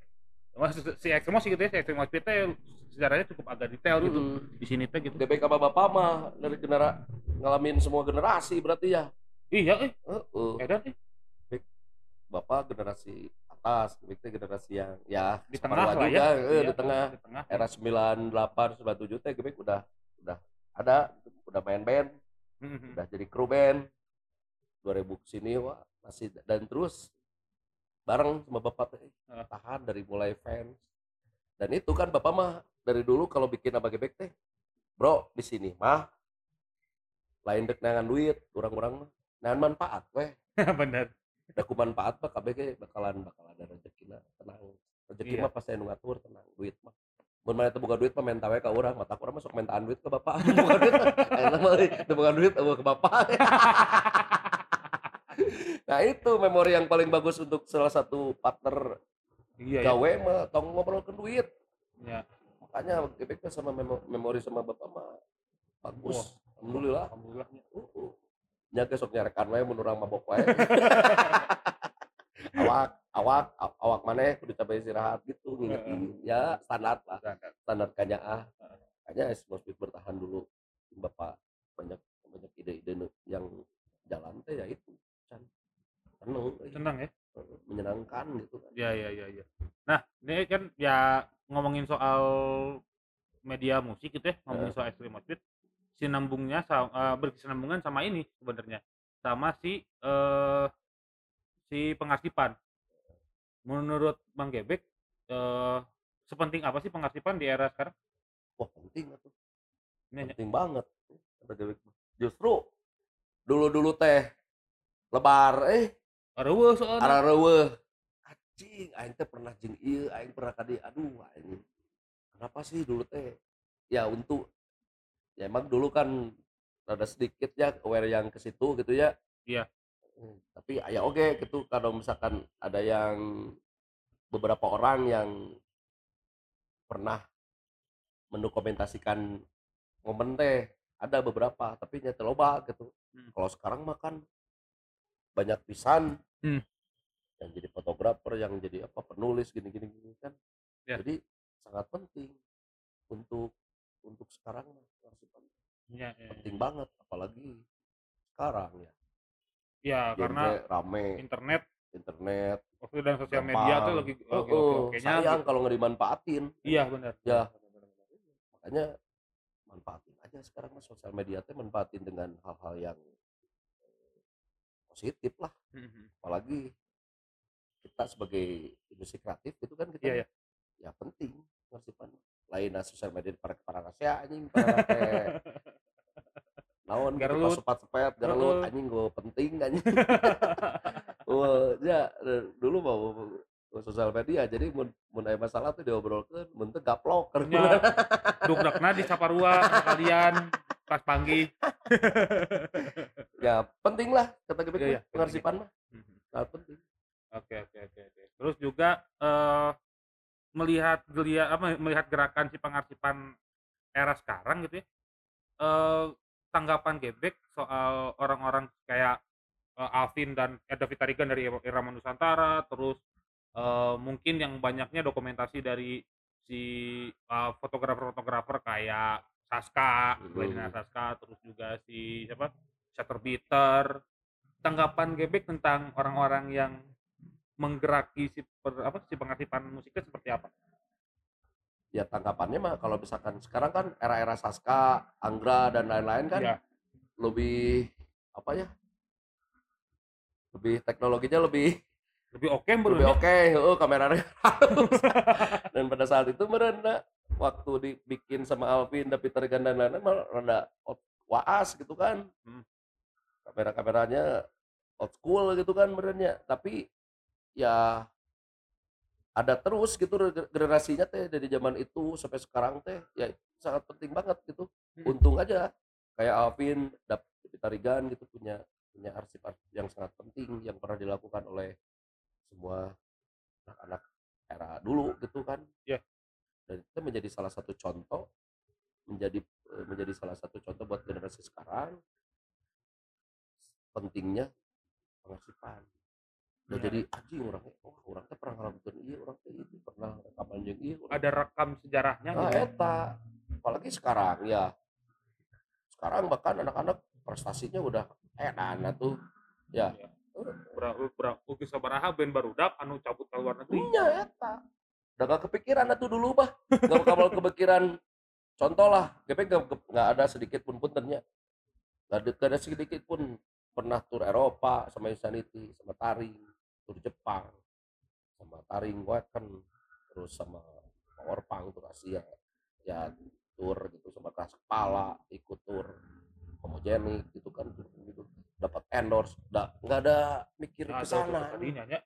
Si Extremo sih gitu ya, si Extremo Speed teh sejarahnya cukup agak detail gitu. Mm. Di sini teh gitu. DBK sama bapak mah dari genera ngalamin semua generasi berarti ya Iya eh, Heeh. edan eh. bapak generasi atas DBK generasi yang ya Di tengah lah juga, ya. eh, Iya, di tengah Di tengah. era 98 97 teh GBK udah udah ada udah main band Mhm. udah jadi kru band 2000 ke sini wah masih dan terus bareng sama bapak teh tahan dari mulai fans dan itu kan bapak mah dari dulu kalau bikin apa gebek teh bro di sini mah lain dek nangan duit orang-orang mah nangan manfaat weh bener da ku manfaat mah kabeh ge bakalan bakalan ada rezekina tenang rezeki Iya. mah pasti anu ngatur tenang duit mah mun mana teu boga duit mah minta we ka urang mata urang masuk mintaan duit ke bapak boga duit enak mah euy, teu boga duit ke bapak nah itu memori yang paling bagus untuk salah satu partner iya ya. gawe mah tong ngobrolkeun duit ya. makanya GPK sama memo- memori sama bapak mah bagus alhamdulillah alhamdulillah uh, uh. Nya besok nyarekan wae mun urang mabok wae. Awak awak aw- awak mana kudu capai istirahat gitu ngingetin. Ya standar lah. Standar. Kanya ah. Kayaknya semua speed bertahan dulu. Bapak banyak banyak ide-ide yang jalan teh ya itu can. Seneng eh, senang ya menyenangkan gitu kan. Ya ya ya ya. Nah ini kan ya ngomongin soal media musik gitu ya ngomongin soal extreme outfit sinambungnya sama, berkesinambungan sama ini sebenarnya. Sama si eh si pengarsipan menurut bang Gebek eh sepenting apa sih pengarsipan di era sekarang? Wah penting atuh Ini penting banget kata Gewek mah. justru dulu dulu teh lebar eh. Reueuh soalnya. Reueuh anjing aing teh pernah jeung ieu aing pernah kadi aduh aing. Kenapa sih dulu teh? Ya untuk ya emang dulu kan rada sedikit ya aware yang ke situ gitu ya Iya. Hmm, tapi ya oke gitu kalau misalkan ada yang beberapa orang yang pernah mendokumentasikan momen teh ada beberapa tapi nyata loba gitu Hmm. kalau sekarang mah kan banyak pisan Hmm. yang jadi fotografer yang jadi apa penulis gini gini gini kan Ya. jadi sangat penting untuk untuk sekarang mah pengarsipan. ya, ya, penting banget apalagi sekarang ya ya karena Genre rame internet internet waktu dan sosial media tuh lagi Oh, lagi oh, oke-oke-nya sayang kalau nggak dimanfaatin iya benar Ya. Makanya manfaatin aja sekarang mah sosial media teh manfaatin dengan hal-hal yang eh, positif lah Mhm. apalagi kita sebagai industri kreatif itu kan kita Iya, iya. ya penting pengarsipan lain nah sosial media para para kasih anjing para naon gitu Garelut. sepat sepet anjing gue penting anjing Wah, ya dulu mau sosial media jadi mun mun aya masalah tuh diobrolkeun mun teu gaplok Nya, dugrakna di Saparua kalian pas panggih ya penting lah kata Iya, gebek iya, mah, penting. pengarsipan mah Mhm. sangat penting Oke oke oke oke. Terus juga eh melihat gelia apa melihat gerakan si pengarsipan era sekarang gitu ya. Eh tanggapan Gebek soal orang-orang kayak eh, Alvin dan Eda Vitarigan dari Irama Nusantara, terus eh, mungkin yang banyaknya dokumentasi dari si eh, fotografer-fotografer kayak Saska. Glenina Saska, terus juga si siapa? Shutterbeater. Tanggapan Gebek tentang orang-orang yang menggeraki si per, apa si pengarsipan musiknya seperti apa? ya tanggapannya mah kalau misalkan sekarang kan era-era Saska, Anggra dan lain-lain kan Iya. lebih apa ya lebih teknologinya lebih Lebih oke menurut lebih oke heeh kameranya halus. dan pada saat itu merenda waktu dibikin sama Alvin dan Peter Gunn dan lain-lain malah rada waas gitu kan Hmm. kamera-kameranya old school gitu kan merenya tapi ya ada terus gitu ge- generasinya teh dari zaman itu sampai sekarang teh ya sangat penting banget gitu Hmm. untung aja kayak Alvin David Tarigan gitu punya punya arsip yang sangat penting yang pernah dilakukan oleh semua anak-anak era dulu gitu kan Iya. dan itu menjadi salah satu contoh menjadi eh, menjadi salah satu contoh buat generasi sekarang pentingnya pengarsipan Iya. jadi anjing orangnya oh orangnya pernah ngalamin iya orang teh itu pernah rekaman jeung iya urang Ada rekam sejarahnya Nah, gitu. eta. Apalagi sekarang ya. Sekarang bahkan anak-anak prestasinya udah enak tuh ya. Bra, bra, ugi sabaraha band barudak anu cabut ke luar negeri. iya eta. Udah gak kepikiran tuh dulu bah gak bakal kepikiran. Contoh lah GP gak, gak ada sedikit pun puntennya gak ada, gak ada sedikit pun. Pernah tur Eropa sama Insanity sama Taring tur Jepang sama Taring Wacken terus sama Power Punk tur Asia ya tur gitu sama keras kepala ikut tur homogenik gitu kan gitu. Dapat endorse nggak nggak ada mikir Nah, ke sana. ya.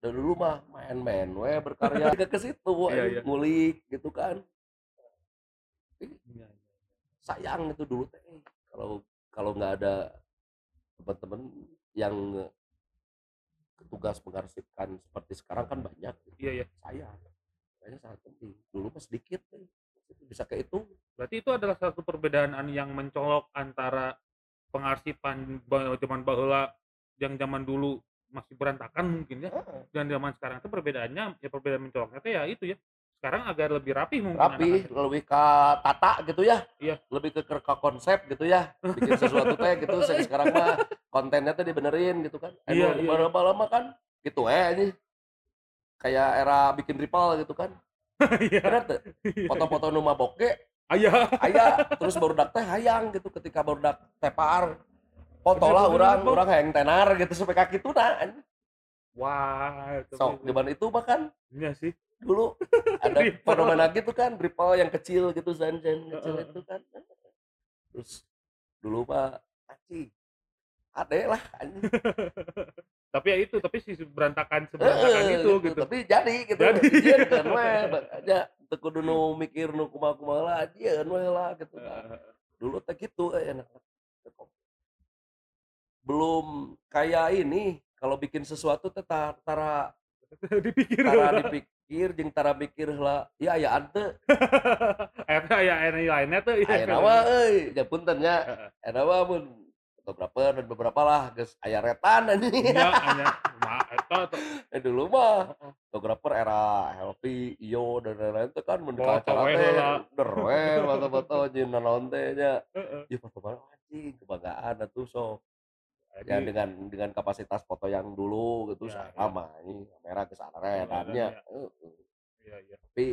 dari dulu mah main-main we berkarya ke ke situ Iya, iya. ngulik gitu kan. Iya, sayang itu dulu teh. Kalau kalau nggak ada teman-teman yang tugas mengarsipkan seperti sekarang kan banyak Iya, iya. sayang kayaknya sangat penting. Dulu mah sedikit teh bisa ke itu Berarti itu adalah satu perbedaan yang mencolok antara pengarsipan zaman bahula yang zaman dulu masih berantakan mungkin ya dan zaman sekarang itu perbedaannya ya perbedaan mencoloknya itu ya itu ya sekarang agak lebih rapi mungkin rapi anak-anak. lebih ke tata gitu ya Iya. lebih ke, ke konsep gitu ya bikin sesuatu teh gitu Se- sekarang mah kontennya tuh dibenerin gitu kan eh, Iya, iya. lama-lama kan gitu eh ini kayak era bikin ripple gitu kan Iya. bener tuh foto-foto nu boke Ayah. aya terus barudak teh hayang gitu ketika barudak tepar foto lah orang orang hayang tenar gitu sampai kaki tuh nah. Wah, sok zaman itu bahkan Iya sih. Dulu ada fenomena gitu kan ripple yang kecil gitu zan kecil Heeh. itu kan. Terus dulu mah anjing ade lah anjing. Tapi ya itu, tapi si berantakan seberantakan Heeh, itu gitu. tapi jadi gitu. Jadi. Ijieun kan we aja kudu nu mikir nu kumaha-kumaha lah ajieun we lah gitu kan. Dulu teh gitu eh, enak belum kayak ini kalau bikin sesuatu teh tar- tara dipikir tara dipikir jeung tara mikir lah ya ya ante Akhirnya ya ini lainnya tuh ya. aya nama euy ya punten nya nama mun fotografer dan beberapa lah geus aya retan anjing Iya, hanya ma eta tuh. Eh, dulu mah fotografer era Helvi, Iyo dan lain-lain itu kan mun di Foto acara teh heula. der we foto-foto jeung naon teh nya. Ieu foto bareng anjing kebanggaan atuh sok. Jadi, Ya dengan dengan kapasitas foto yang dulu gitu Ya, sama ini kamera ke sana Ya, redannya. ya. iya, iya. Tapi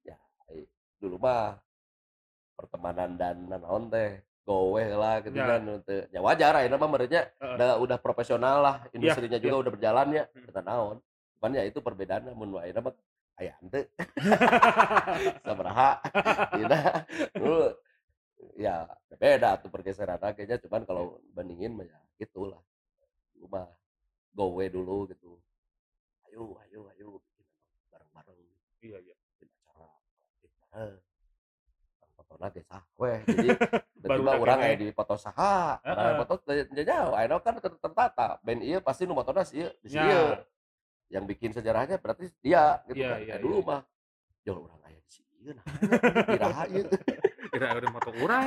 ya eh, dulu mah pertemanan dan naon teh gowe lah gitu Ya. kan teu ya wajar ayeuna mah merenya Heeh. udah udah profesional lah industrinya iya. juga udah berjalan ya Hmm. kita naon cuman ya itu perbedaan mun ayeuna mah aya henteu sabaraha dulu ya beda tuh pergeseran kayaknya cuman kalau bandingin mah ya gitulah. Dulu mah gowe dulu gitu. Ayo ayo ayo bikin bareng-bareng. Iya, iya. bikin acara bikin bareng. Foto lagi sah weh jadi tiba-tiba orang kene. aya di foto orang foto jauh. Ayeuna kan ter- tertata band ieu pasti nu motona ieu di Ya. ieu. Yang bikin sejarahnya berarti dia gitu Iya, kan. iya, Ya dulu iya. mah. Jauh orang ieu nah iraha ieu Kira udah moto urang.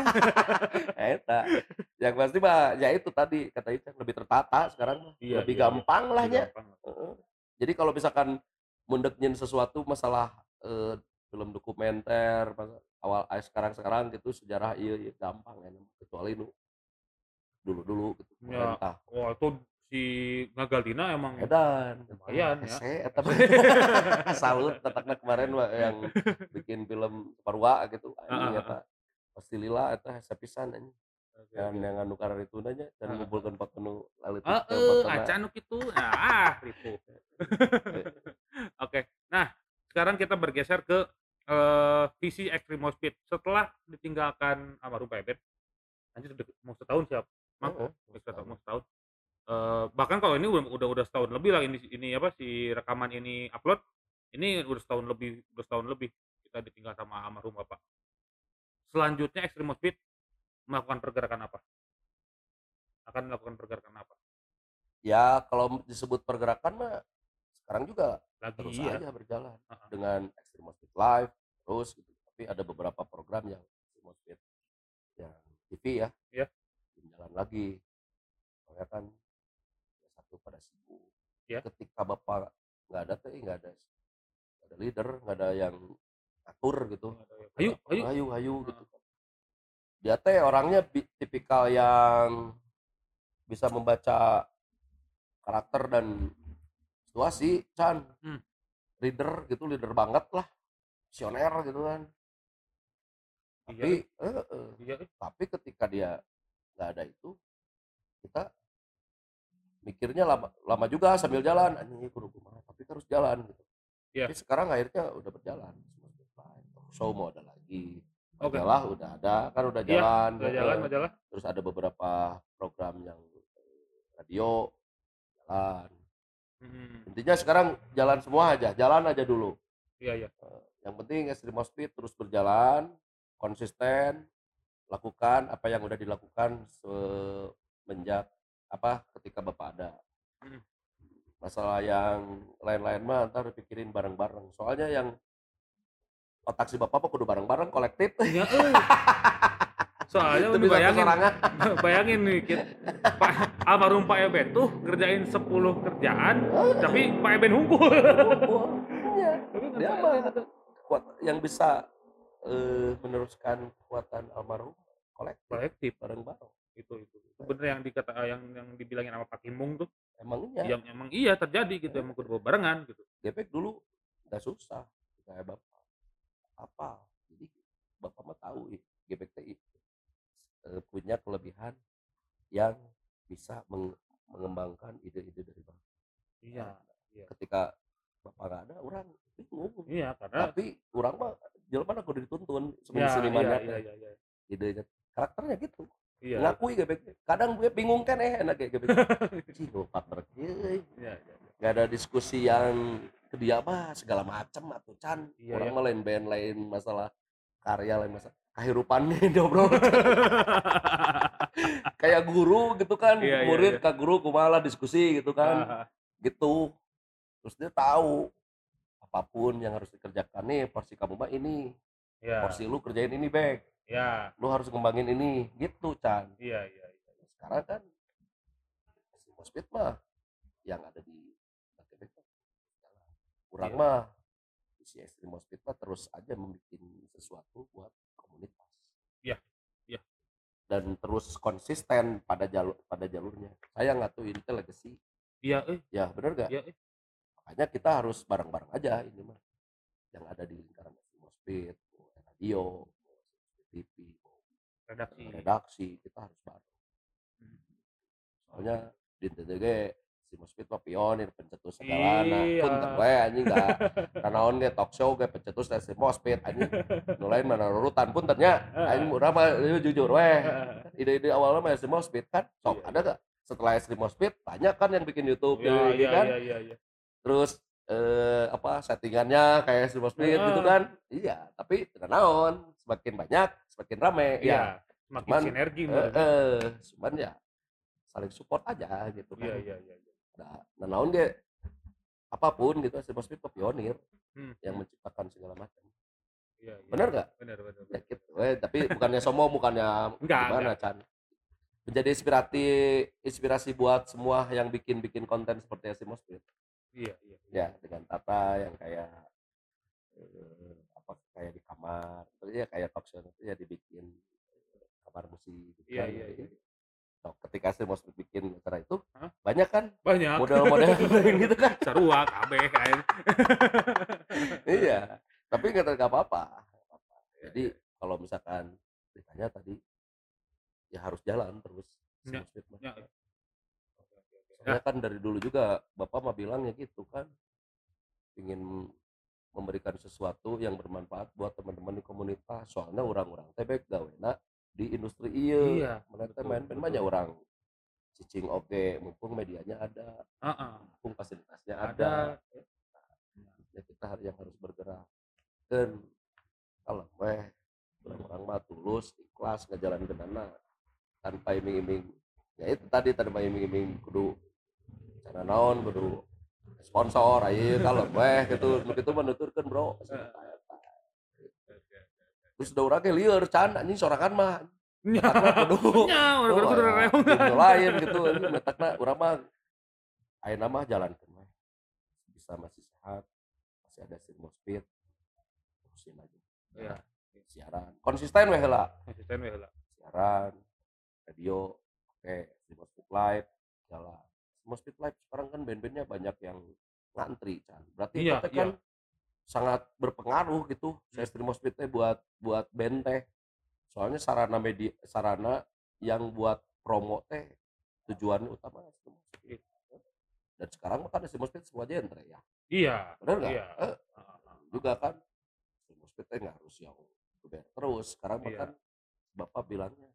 eta yang pasti mah ya itu tadi kata itu lebih tertata sekarang Iya, lebih iya, iya. gampang lah nya gampang. Heeh. jadi kalau misalkan mundeknyin sesuatu masalah eh, film dokumenter awal eh, sekarang sekarang gitu sejarah iya, iya gampang ya kecuali nu dulu dulu gitu Ya. pemerintah Wah, itu si Ngagalina emang edan Lumayan, ya. Eta mah. salut tetakna kemarin yang bikin film Parwa gitu Heeh, eta pasti lila eta hese pisan anjing Oke, yang anu karir itu nanya dan Heeh. ngumpulkan foto nu lalit Ah, eh, acan nu kitu. Nah, ah, ribu. Oke. Nah, sekarang kita bergeser ke eh, visi Extreme Speed setelah ditinggalkan almarhum Pak Ebet. Anjir mau setahun siap. Udah setahun, mau setahun. Eh, bahkan kalau ini udah, udah udah setahun lebih lah ini ini apa si rekaman ini upload ini udah setahun lebih udah setahun lebih kita ditinggal sama almarhum bapak selanjutnya Extreme Speed melakukan pergerakan apa akan melakukan pergerakan apa ya kalau disebut pergerakan mah sekarang juga lagi terus ya aja berjalan Heeh. dengan Extreme Speed Live terus gitu. tapi ada beberapa program yang Extreme Speed yang TV ya Iya. belum jalan lagi soalnya kan satu pada sibuk. Iya. ketika bapak nggak ada tuh nggak ada nggak ada leader nggak ada yang atur gitu. Ayo ayo hayu hayu. gitu. Dia teh orangnya tipikal yang bisa membaca karakter dan situasi Chan. Hmm. leader gitu leader banget lah. Visioner gitu kan. Tapi iya. Eh, eh, iya. Tapi ketika dia nggak ada itu kita mikirnya lama lama juga sambil jalan anjing kudu kumaha tapi terus jalan gitu Iya. tapi sekarang akhirnya udah berjalan show mau ada lagi Oke. majalah udah ada kan udah Iya, jalan Udah gitu. jalan majalah. terus ada beberapa program yang eh, radio jalan Hmm. intinya sekarang jalan semua aja jalan aja dulu Iya iya. yang penting Extreme Speed terus berjalan konsisten lakukan apa yang udah dilakukan semenjak apa ketika bapak ada. Hmm. masalah yang lain-lain mah ntar pikirin bareng-bareng. Soalnya yang otak si bapak kudu bareng-bareng kolektif. Ya, eh. Soalnya itu bayangin, bayangin nih, Kit. Pak almarhum Pak Eben tuh ngerjain 10 kerjaan, tapi Pak Eben. Iya, Tapi dia ngerasain mah itu. kuat yang bisa eh, meneruskan kekuatan almarhum kolektif. Kolektif. Bareng-bareng itu itu. Itu bener yang dikata yang yang dibilangin sama Pak Kimung tuh, emangnya yang emang iya terjadi gitu, emang kudu barengan gitu. Gepek dulu udah susah. Kayak bapak apa jadi bapak mah tahu i- Gepek teh i- eh, punya kelebihan yang bisa meng- mengembangkan ide-ide dari bapak. Iya. ketika bapak nggak ada orang bingung. Iya, karena tapi orang mah jelema aku dituntun Iya, sebagai senimannya iya, iya, iya, idenya karakternya gitu iya. ngakui Gepek kadang gue bingung kan eh enak kayak Gepek Cih, partner kieu, Iya, iya. nggak ada diskusi yang ke dia mah segala macam atau can Iya, orang iya. lain band lain masalah karya lain masalah. Kehidupan nih diobrol kayak guru gitu kan Iya, iya, murid iya. ke guru kumaha diskusi gitu kan. Gitu. Terus dia tahu apa pun yang harus dikerjakan nih porsi kamu mah ini. Iya. porsi lu kerjain ini back Iya, lu harus ngembangin ini gitu Chan iya, iya. iya. sekarang kan Mospit mah yang ada di kurang Iya. mah si Extreme Mospit mah terus aja membuat sesuatu buat komunitas Iya, iya. dan terus konsisten pada jalur pada jalurnya saya nggak tahu ini legacy Iya, eh, ya bener gak iya, eh. makanya kita harus bareng-bareng aja ini mah yang ada di lingkaran Extreme mau radio TV redaksi. redaksi kita harus bareng. Hmm. soalnya di TTG si Mospit mah pionir pencetus segala. Nah Iya. pun we anjing gak kanaon ge talk show ge pencetus teh si Mospit anjing. Nu lain mana urutan pun ternya anjing urang mah jujur weh ide-ide awalnya mah si Mospit kan sok Iya. ada gak? Setelah si Mospit banyak kan yang bikin YouTube Iya, gitu iya, kan. iya, iya, iya. terus eh, apa settingannya kayak si Mospit gitu kan. Iya tapi tidak naon semakin banyak semakin rame Iya, ya semakin Cuman, sinergi eh, eh, cuman ya saling support aja gitu kan Iya, iya, iya. iya. nah, nah naon ge apa pun gitu Mospit mah pionir Hmm. yang menciptakan segala macam Iya, iya. bener gak Bener, bener. ya, gitu. Eh, tapi bukannya sombong bukannya Enggak, gimana Chan menjadi inspirasi inspirasi buat semua yang bikin bikin konten seperti si Mospit Iya, iya. ya dengan tata yang kayak eh, kayak di kamar terus ya kayak talk show itu ya dibikin eh, kamar musik gitu Iya, kan. iya, Jadi, iya. nah, ketika si Mospit bikin acara itu Hah? banyak kan Banyak. model-model gitu kan Sarua, kabeh kan. iya tapi nggak tahu apa-apa Iya, jadi kalau misalkan ditanya tadi ya harus jalan terus Ya. Ya, ya. Soalnya kan dari dulu juga bapak mah bilangnya gitu kan ingin memberikan sesuatu yang bermanfaat buat teman-teman di komunitas soalnya orang-orang tebek gawena di industri iya Iya, mereka main-main betul. banyak orang cicing oke mumpung medianya ada Heeh. mumpung fasilitasnya ada, Ada. ya kita yang harus bergerak dan kalau weh orang-orang mah tulus ikhlas ngejalan ke dana tanpa iming-iming ya itu tadi tanpa iming-iming kudu cara naon kudu sponsor ayo kalau weh gitu. Mah nuturkeun bro. Terus udah urang ge lieur can anjing sorangan mah. Nya, Metakna kudu orang lain gitu. Metakna urang mah ayeuna mah jalankeun we bisa masih sehat masih ada sirmo speed. Terusin aja. Iya. siaran. Konsisten we heula Konsisten we heula. siaran radio oke. Simo Speed Live jalan Speed Live sekarang kan band-bandnya banyak yang ngantri kan berarti Iya, itu kan sangat berpengaruh gitu saya Simo Speed teh buat buat band teh soalnya sarana media sarana yang buat promo teh tujuannya utama Speed. dan sekarang kan si Muspit semua genre ya Iya. benar nggak Iya. Eh, juga kan si Muspit teh nggak harus yang terus sekarang Iya. kan bapak bilangnya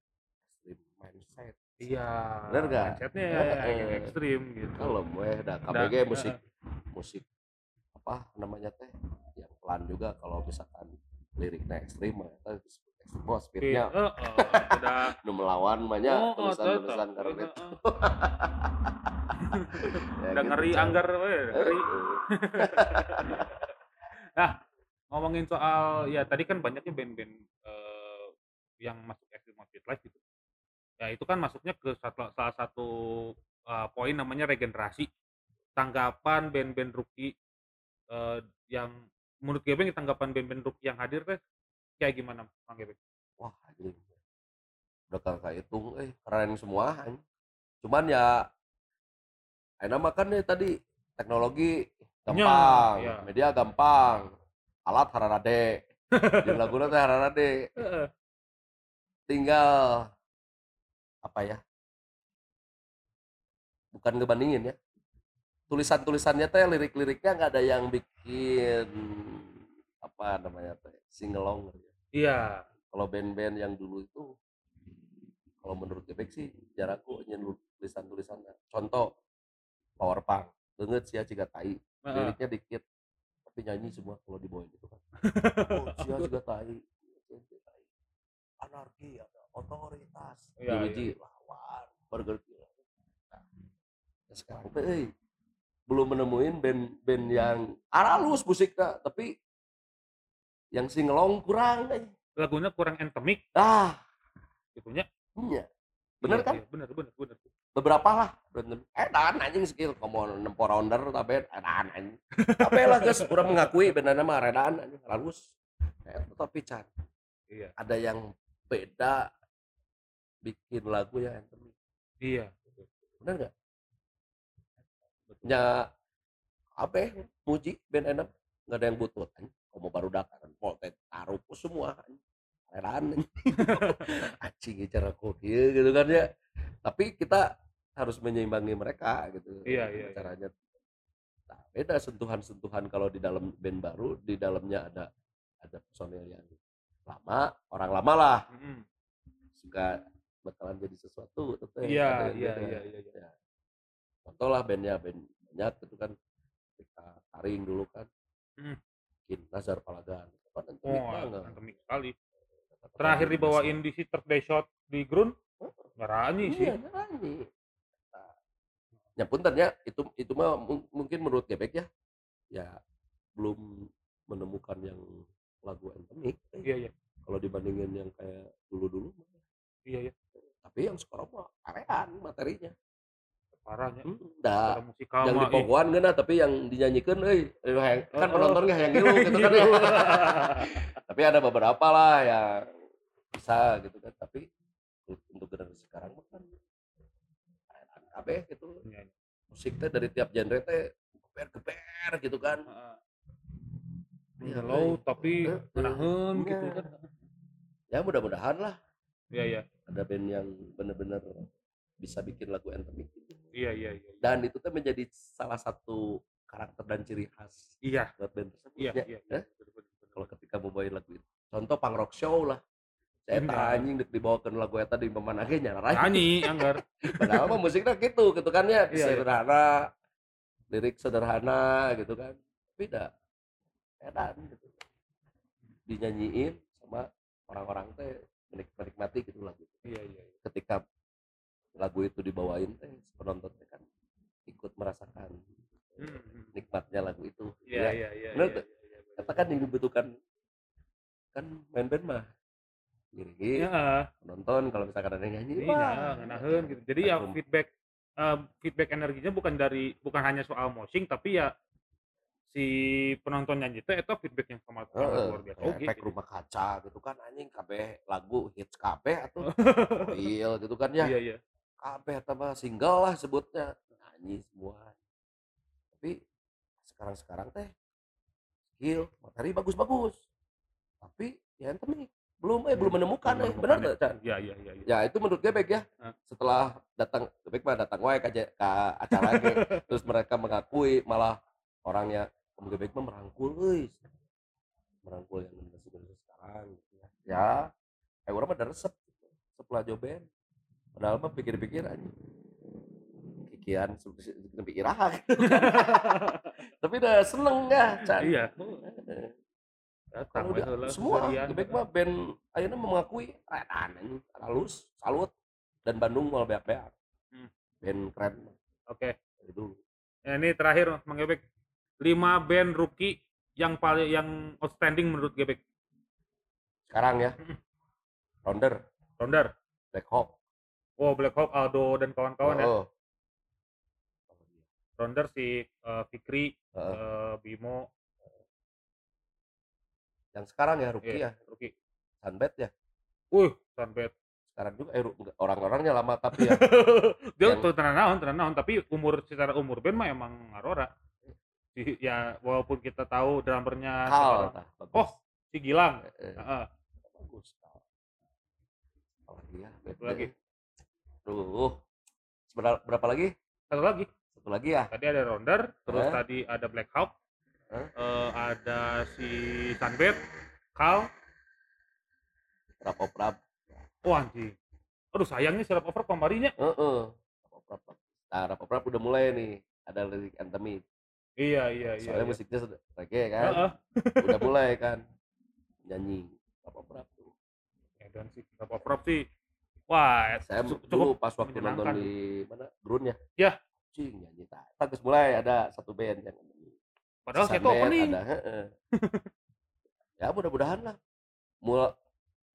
extreme mindset Iya. Bener nggak? Mindsetnya Eh, yang eh. ekstrim gitu. kalau gue udah Udah, KBG eh, musik musik apa namanya teh yang pelan juga kalau misalkan liriknya ekstrim disebut ekstrim oh speednya eh, eh, udah nu melawan banyak Oh, oh, tulisan tulisan karena itu eh. Ya udah gitu, ngeri Cang. anggar we, ngeri. eh. Ngomongin soal ya tadi kan banyaknya band-band eh, yang masuk Extreme Outfit Live gitu. Ya itu kan masuknya ke satu, salah satu eh, poin namanya regenerasi. Tanggapan band-band rookie eh, yang menurut Gebeng tanggapan band-band rookie yang hadir teh kayak gimana Bang Gebeng? wah anjing udah kagak hitung eh keren semua anjing. cuman ya enak makan nih tadi teknologi gampang ya. media gampang alat hararade di lagu teh hararade tinggal apa ya bukan ngebandingin ya. Tulisan-tulisannya teh lirik-liriknya nggak ada yang bikin apa namanya teh singelong gitu ya. Iya. kalau band-band yang dulu itu kalau menurut Gebek sih jarakku nyen tulisan-tulisannya. Contoh power punk. Banget sih ya jika tai liriknya dikit tapi nyanyi semua kalau dibawain gitu kan. Oh sia juga tai tai. anarki ada otoritas Iya, Biji lawan burger kill nah, ya sekarang. Teh euy, belum menemuin band-band yang aralus musiknya tapi yang singelong kurang eh. Lagunya kurang endemik. Ah gitunya. iya. Bener Iya, kan? iya, bener bener bener. beberapa lah bener. Edan anjing skill. Komo nempo rounder tapi edan anjing. Tapi lah guys kurang mengakui benernya mah edan anjing halus. Eh, tapi can Iya. ada yang beda bikin lagu yang endemik. Iya. bener nggak? Betul. nya apa ya, muji band enak nggak ada yang butuh anjing komo baru datang potet taruh semua anjing anjing cara kieu gitu kan ya. Tapi kita harus menyeimbangi mereka gitu. Iya, iya, iya. caranya. Nah, beda sentuhan-sentuhan kalau di dalam band baru di dalamnya ada ada personil yang lama orang lama lah. Mm-mm. suka bakalan jadi sesuatu teteh Iya, iya, iya, iya, iya. Ya. contoh lah bandnya band banyak gitu kan kita taring dulu kan Hmm. Nazar Palagan itu kan Oh, banget. endemik sekali. Terakhir dibawain di si third day shot di Grun, Oh, ngarani sih. Iya, nyanyi. Nah, ya punten ya, itu itu mah mung- mungkin menurut Gebek ya, ya belum menemukan yang lagu endemik. Iya, iya. Kalau dibandingin yang kayak dulu-dulu. Iya, iya. Tapi yang sekarang mah karean materinya. Parahnya. Hmm. Secara musikal yang di ih. pogoan geuna tapi yang dinyanyikan eh, kan Oh, penonton nggak yang ngilu gitu kan ya. tapi ada beberapa lah yang bisa gitu kan tapi untuk generasi sekarang mah kan karean kabeh gitu Iya, iya. musiknya dari tiap genre teh geber-geber gitu kan. Iya, euy. tapi Eh, menahan iya. gitu kan. ya mudah-mudahan lah Iya, iya. Ada band yang bener-bener bisa bikin lagu endemik gitu. Iya, iya, iya. dan itu tuh menjadi salah satu karakter dan ciri khas Iya, buat band tersebut iya, ya. iya. Eh? Bener, bener. kalau ketika mau bawain lagu itu contoh punk rock show lah saya Iya. anjing dek dibawakan lagu eta di pemanage nyara Nyanyi, anggar. padahal mah musiknya gitu gitu kan ya Iya, iya. sederhana lirik sederhana gitu kan tapi dah edan gitu dinyanyiin sama orang-orang teh menikmati gitu lagu Iya, iya. iya. ketika lagu itu dibawain teh penonton teh kan ikut merasakan Hmm, hmm. nikmatnya lagu itu Iya, ya. iya, iya. Bener iya, iya, iya, bener. katakan yang dibutuhkan kan main band mah gini Iya, penonton kalau misalkan ada yang nyanyi iya, ngenaheun gitu. Jadi ya feedback eh, feedback energinya bukan dari bukan hanya soal moshing tapi ya si penonton nyanyi itu itu feedback yang sama luar biasa oke efek gitu. rumah kaca gitu kan anjing kabeh lagu hits kabeh atau real gitu kan ya Iya, iya. kabeh tambah single lah sebutnya nyanyi semua tapi sekarang sekarang teh skill materi bagus-bagus tapi ya endemik belum eh belum menemukan eh benar menemukan nggak Chan Iya, iya, iya. iya. ya itu menurut Gebek ya Hah? setelah datang Gebek mah datang wae ke, ke acara terus mereka mengakui malah orangnya om Gebek mah merangkul euy merangkul yang generasi sekarang gitu ya ya kayak orang mah resep gitu. setelah joben padahal mah pikir-pikir aja kikian seperti iraha tapi udah seneng ya Chan Iya. Eh, Datang udah semua. Gebek mah band akhirnya mengakui keren ini halus salut dan Bandung mau beak beak Hmm. band keren Oke. dari dulu Ya, ini terakhir Mang Gebek. 5 band rookie yang paling yang outstanding menurut Gebek. sekarang ya. Rounder Ronder. Black Hawk Oh, Black Hawk, Aldo dan kawan-kawan ya. oh, Ronder si eh, Fikri, Heeh. eh, Bimo, yang sekarang ya rookie iya, ya rookie. Sunbed ya Wih, Sunbed. sekarang juga eh, orang-orangnya lama tapi ya Dia Yang- tuh tenan naon, tenan naon, tapi umur secara umur band mah emang ngarora. Ya walaupun kita tahu drummernya Kal bagus. Oh, si Gilang. Eh, eh, bagus Kal. apalagi ya Satu lagi. Duh. Sebentar, berapa lagi Satu lagi. satu lagi ya Tadi ada Ronder, terus Eh? tadi ada Black Hawk, Eh? eh, ada si Sunbed, Kal, rap oprap oh anjing. Aduh sayangnya si Rap Over kemarinya. Heeh. Rap-oprap. Nah, rap-oprap udah mulai nih. Ada lirik antemi. Iya iya iya. Soalnya iya. musiknya sudah reggae kan. Heeh. Udah mulai kan. Nyanyi rap-oprap tuh. Edan sih Rap Over sih. Wah, Saya cukup pas waktu nonton di mana? Grun ya. Ya. Cing nyanyi tak. Terus mulai ada satu band yang padahal saya tuh opening. Ada, ya mudah-mudahan lah. Mula,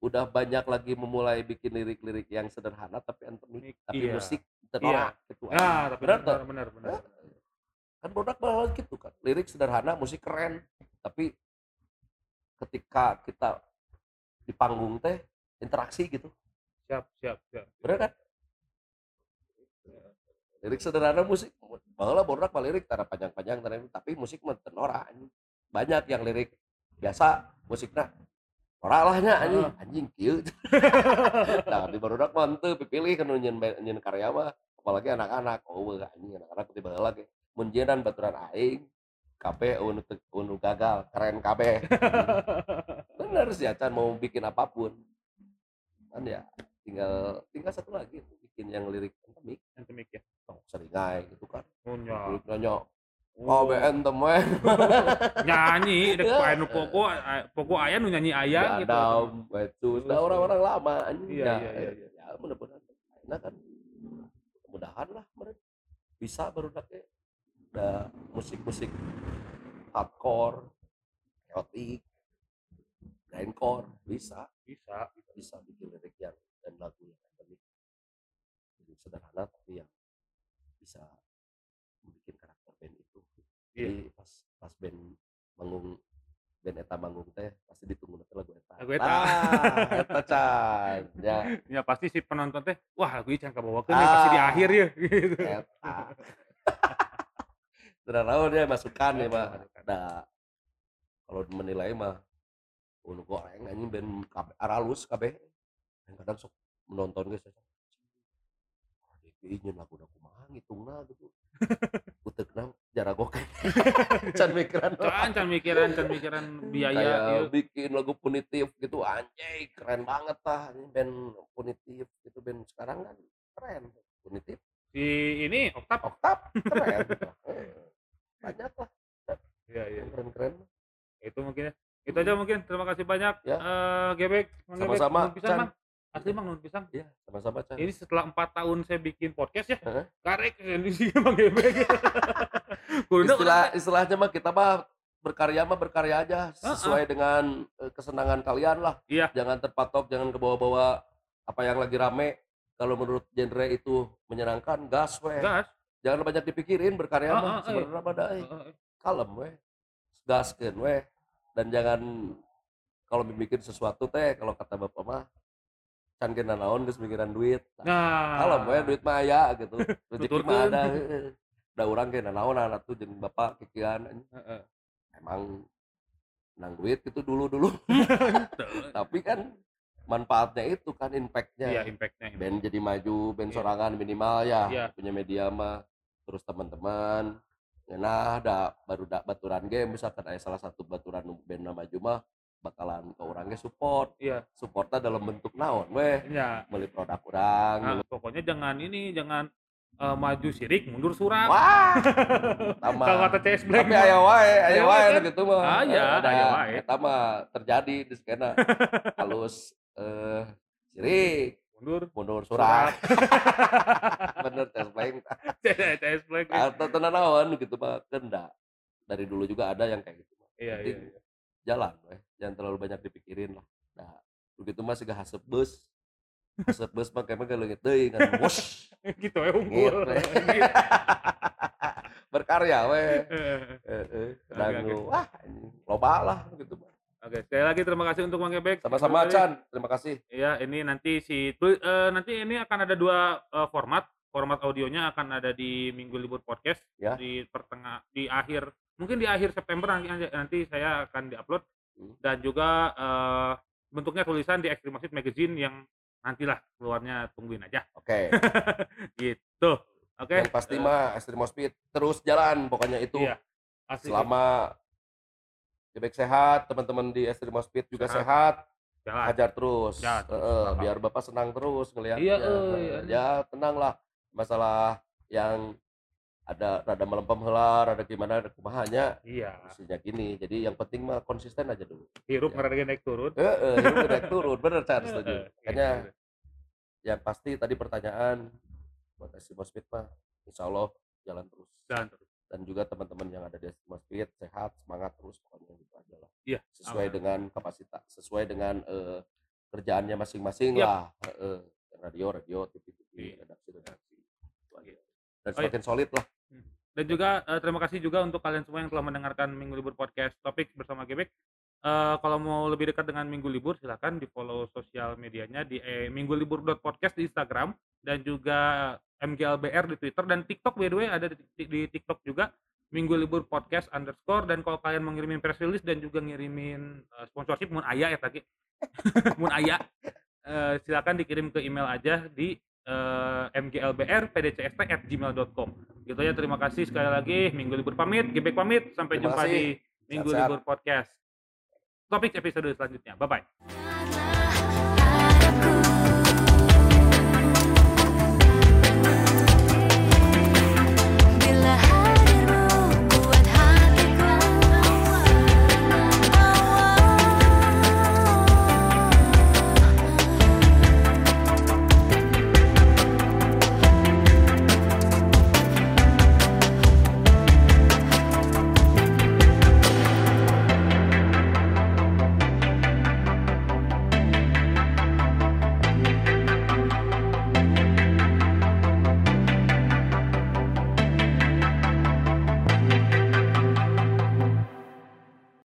udah banyak lagi memulai bikin lirik-lirik yang sederhana tapi antemik. Tapi Iya. musik tenorak gitu. Ya, tapi Benar benar tak? benar benar. Kan produk malah gitu kan. Lirik sederhana musik keren. Tapi ketika kita di panggung teh interaksi gitu. Siap siap siap. bener kan? Lirik sederhana musik malah produk mah lirik tanda panjang-panjang tapi musik mah banyak yang lirik. Biasa musiknya ora lahnya anjing. Anjing kieu. Nah di barudak mah henteu pipilih kan nyen nyen karya mah. Apalagi anak-anak. Oh anjing anak-anak tiba lagi munjenan baturan aing kabeh unu gagal keren kabeh bener sih acan mau bikin apa pun. Kan ya tinggal tinggal satu lagi tuh bikin yang lirik entemik Antemik ya. oh, seringai gitu kan. Punya. lirik nanya Oh, oh entem we nyanyi dek Ya. nu poko poko aya nu nyanyi aya gitu. Gadam, itu sudah orang-orang lama anjing. Iya, ya, iya, iya, iya. ya mudah-mudahan enak kan. Mudahan lah mereka bisa baru nanti ada musik-musik hardcore chaotic grindcore bisa Bisa. bisa bikin lirik yang dan lagu yang Jadi sederhana tapi yang bisa bikin karakter band itu Iya. jadi pas pas band manggung band eta manggung teh pasti ditunggu nanti lagu eta Lagu eta. ah, eta can ya Ya pasti si penonton teh, wah lagu ini can kabawakeun nih pasti di Ah. akhir ya gitu. eta sederhana dia masukan ya mah Masukan. nah kalau menilai mah unu goreng anjing kabeh aralus kabeh. Yang kadang sok menonton guys oh nyeun lagu aku mah ngitungna gitu. Utekna jara gokek can mikiran Can can mikiran can mikiran biaya kayak ieu. bikin lagu punitif gitu anjay keren banget tah ini band punitif gitu band sekarang kan keren punitif. Si ini Oktap. oktav keren banyak lah Iya iya. yang keren-keren Itu mungkin ya. Itu aja mungkin. Terima kasih banyak. Ya. Eh Gebek. Sama-sama, Nuhun pisan, Can. Mang. Asli Mang nuhun pisan. ya sama-sama Chan Ini setelah empat tahun saya bikin podcast ya, Heeh. karek ini sih Mang Gebek. Istilah istilahnya mah kita mah berkarya mah berkarya aja sesuai dengan eh, kesenangan kalian lah Iya. jangan terpatok jangan ke bawah-bawah apa yang lagi rame kalau menurut genre itu menyenangkan gas weh gas. Jangan banyak dipikirin berkarya Ah, mah ah, sebenarnya mah da, eh. Kalem weh. Gaskeun weh. Dan jangan kalau bikin sesuatu teh kalau kata bapak mah can kena naon geus mikiran duit. Nah, kalem weh duit mah aya gitu. Rezeki mah ada da urang kena naon anak tuh jeung bapak kikian Heeh. emang nang duit itu dulu dulu tapi kan manfaatnya itu kan impactnya. Iya impactnya band jadi maju band Iya. sorangan minimal ya. Iya. punya media mah terus teman-teman nah ada baru da, baturan game misalkan ada salah satu baturan band nama maju mah bakalan ke orangnya support. Iya. Supportnya dalam bentuk naon weh? Iya. Beli produk orang. Nah, pokoknya jangan ini jangan eh, maju sirik mundur surat. Wah. Sama kalau kata CS Black tapi mah. aya wae aya Aya wae kan? gitu mah. Ah, iya, ada aya wae. eta mah terjadi di skena. Halus eh sirik mundur mundur surat. bener tes lain CS Black atau tenan naon gitu mah kenda dari dulu juga ada yang kayak gitu iya iya iya. jalan weh. Jangan terlalu banyak dipikirin lah. Nah begitu mah sih hasep bus. Hasep bus kayak mah leungit deui kan. Wush gitu ya unggul. Gitu. berkarya weh. Dangu. oke. wah loba lah gitu mah Oke, sekali lagi terima kasih untuk Bang Gebek. sama-sama. Chan terima kasih Ya, ini nanti si eh, nanti ini akan ada dua eh, format. Format audionya akan ada di Minggu Libur Podcast Ya. di pertengah di akhir mungkin di akhir September nanti nanti saya akan diupload Hmm. dan juga eh, bentuknya tulisan di Music Magazine yang nantilah keluarnya tungguin aja oke gitu. Oke. yang pasti eh, mah Speed terus jalan pokoknya itu Iya. asli. selama Gebek sehat teman-teman di Extreme Speed juga Sehat. sehat jalan. hajar terus, Ya, terus, Bapak. biar bapak senang terus ngelihatnya Iya, eh, iya. ya tenang lah masalah yang ada rada melempem heula rada gimana ada kumahanya Iya. mestinya gini jadi yang penting mah konsisten aja dulu Hirup Ya. ngeragain naik turun. Heeh, hirup naik turun bener Chan setuju Heeh, makanya gitu. yang pasti tadi pertanyaan buat Extreme Speed mah insya Allah jalan terus Jalan terus. Dan juga teman-teman yang ada di Extreme Speed sehat semangat terus pokoknya gitu aja lah Iya, sesuai aman. dengan kapasitas sesuai dengan eh, kerjaannya masing-masing Yap. lah Heeh. radio radio TV TV Iya. redaksi redaksi. Iya. dan Oh, iya. semakin solid lah Dan juga eh, terima kasih juga untuk kalian semua yang telah mendengarkan Minggu Libur Podcast Topik bersama Gebek. Eh, kalau mau lebih dekat dengan Minggu Libur silahkan di follow sosial medianya di eh, minggulibur.podcast di Instagram dan juga MGLBR di Twitter dan TikTok by the way ada di, di TikTok juga Minggu Libur Podcast underscore dan kalau kalian mau ngirimin press release dan juga ngirimin eh, sponsorship mun aya ya tadi mun aya eh, silakan dikirim ke email aja di eh, mglbr.pdcst@gmail.com. Gitu ya, terima kasih sekali lagi. Minggu libur pamit, Gebek pamit. Sampai jumpa di Minggu libur podcast. Topik episode selanjutnya. Bye bye.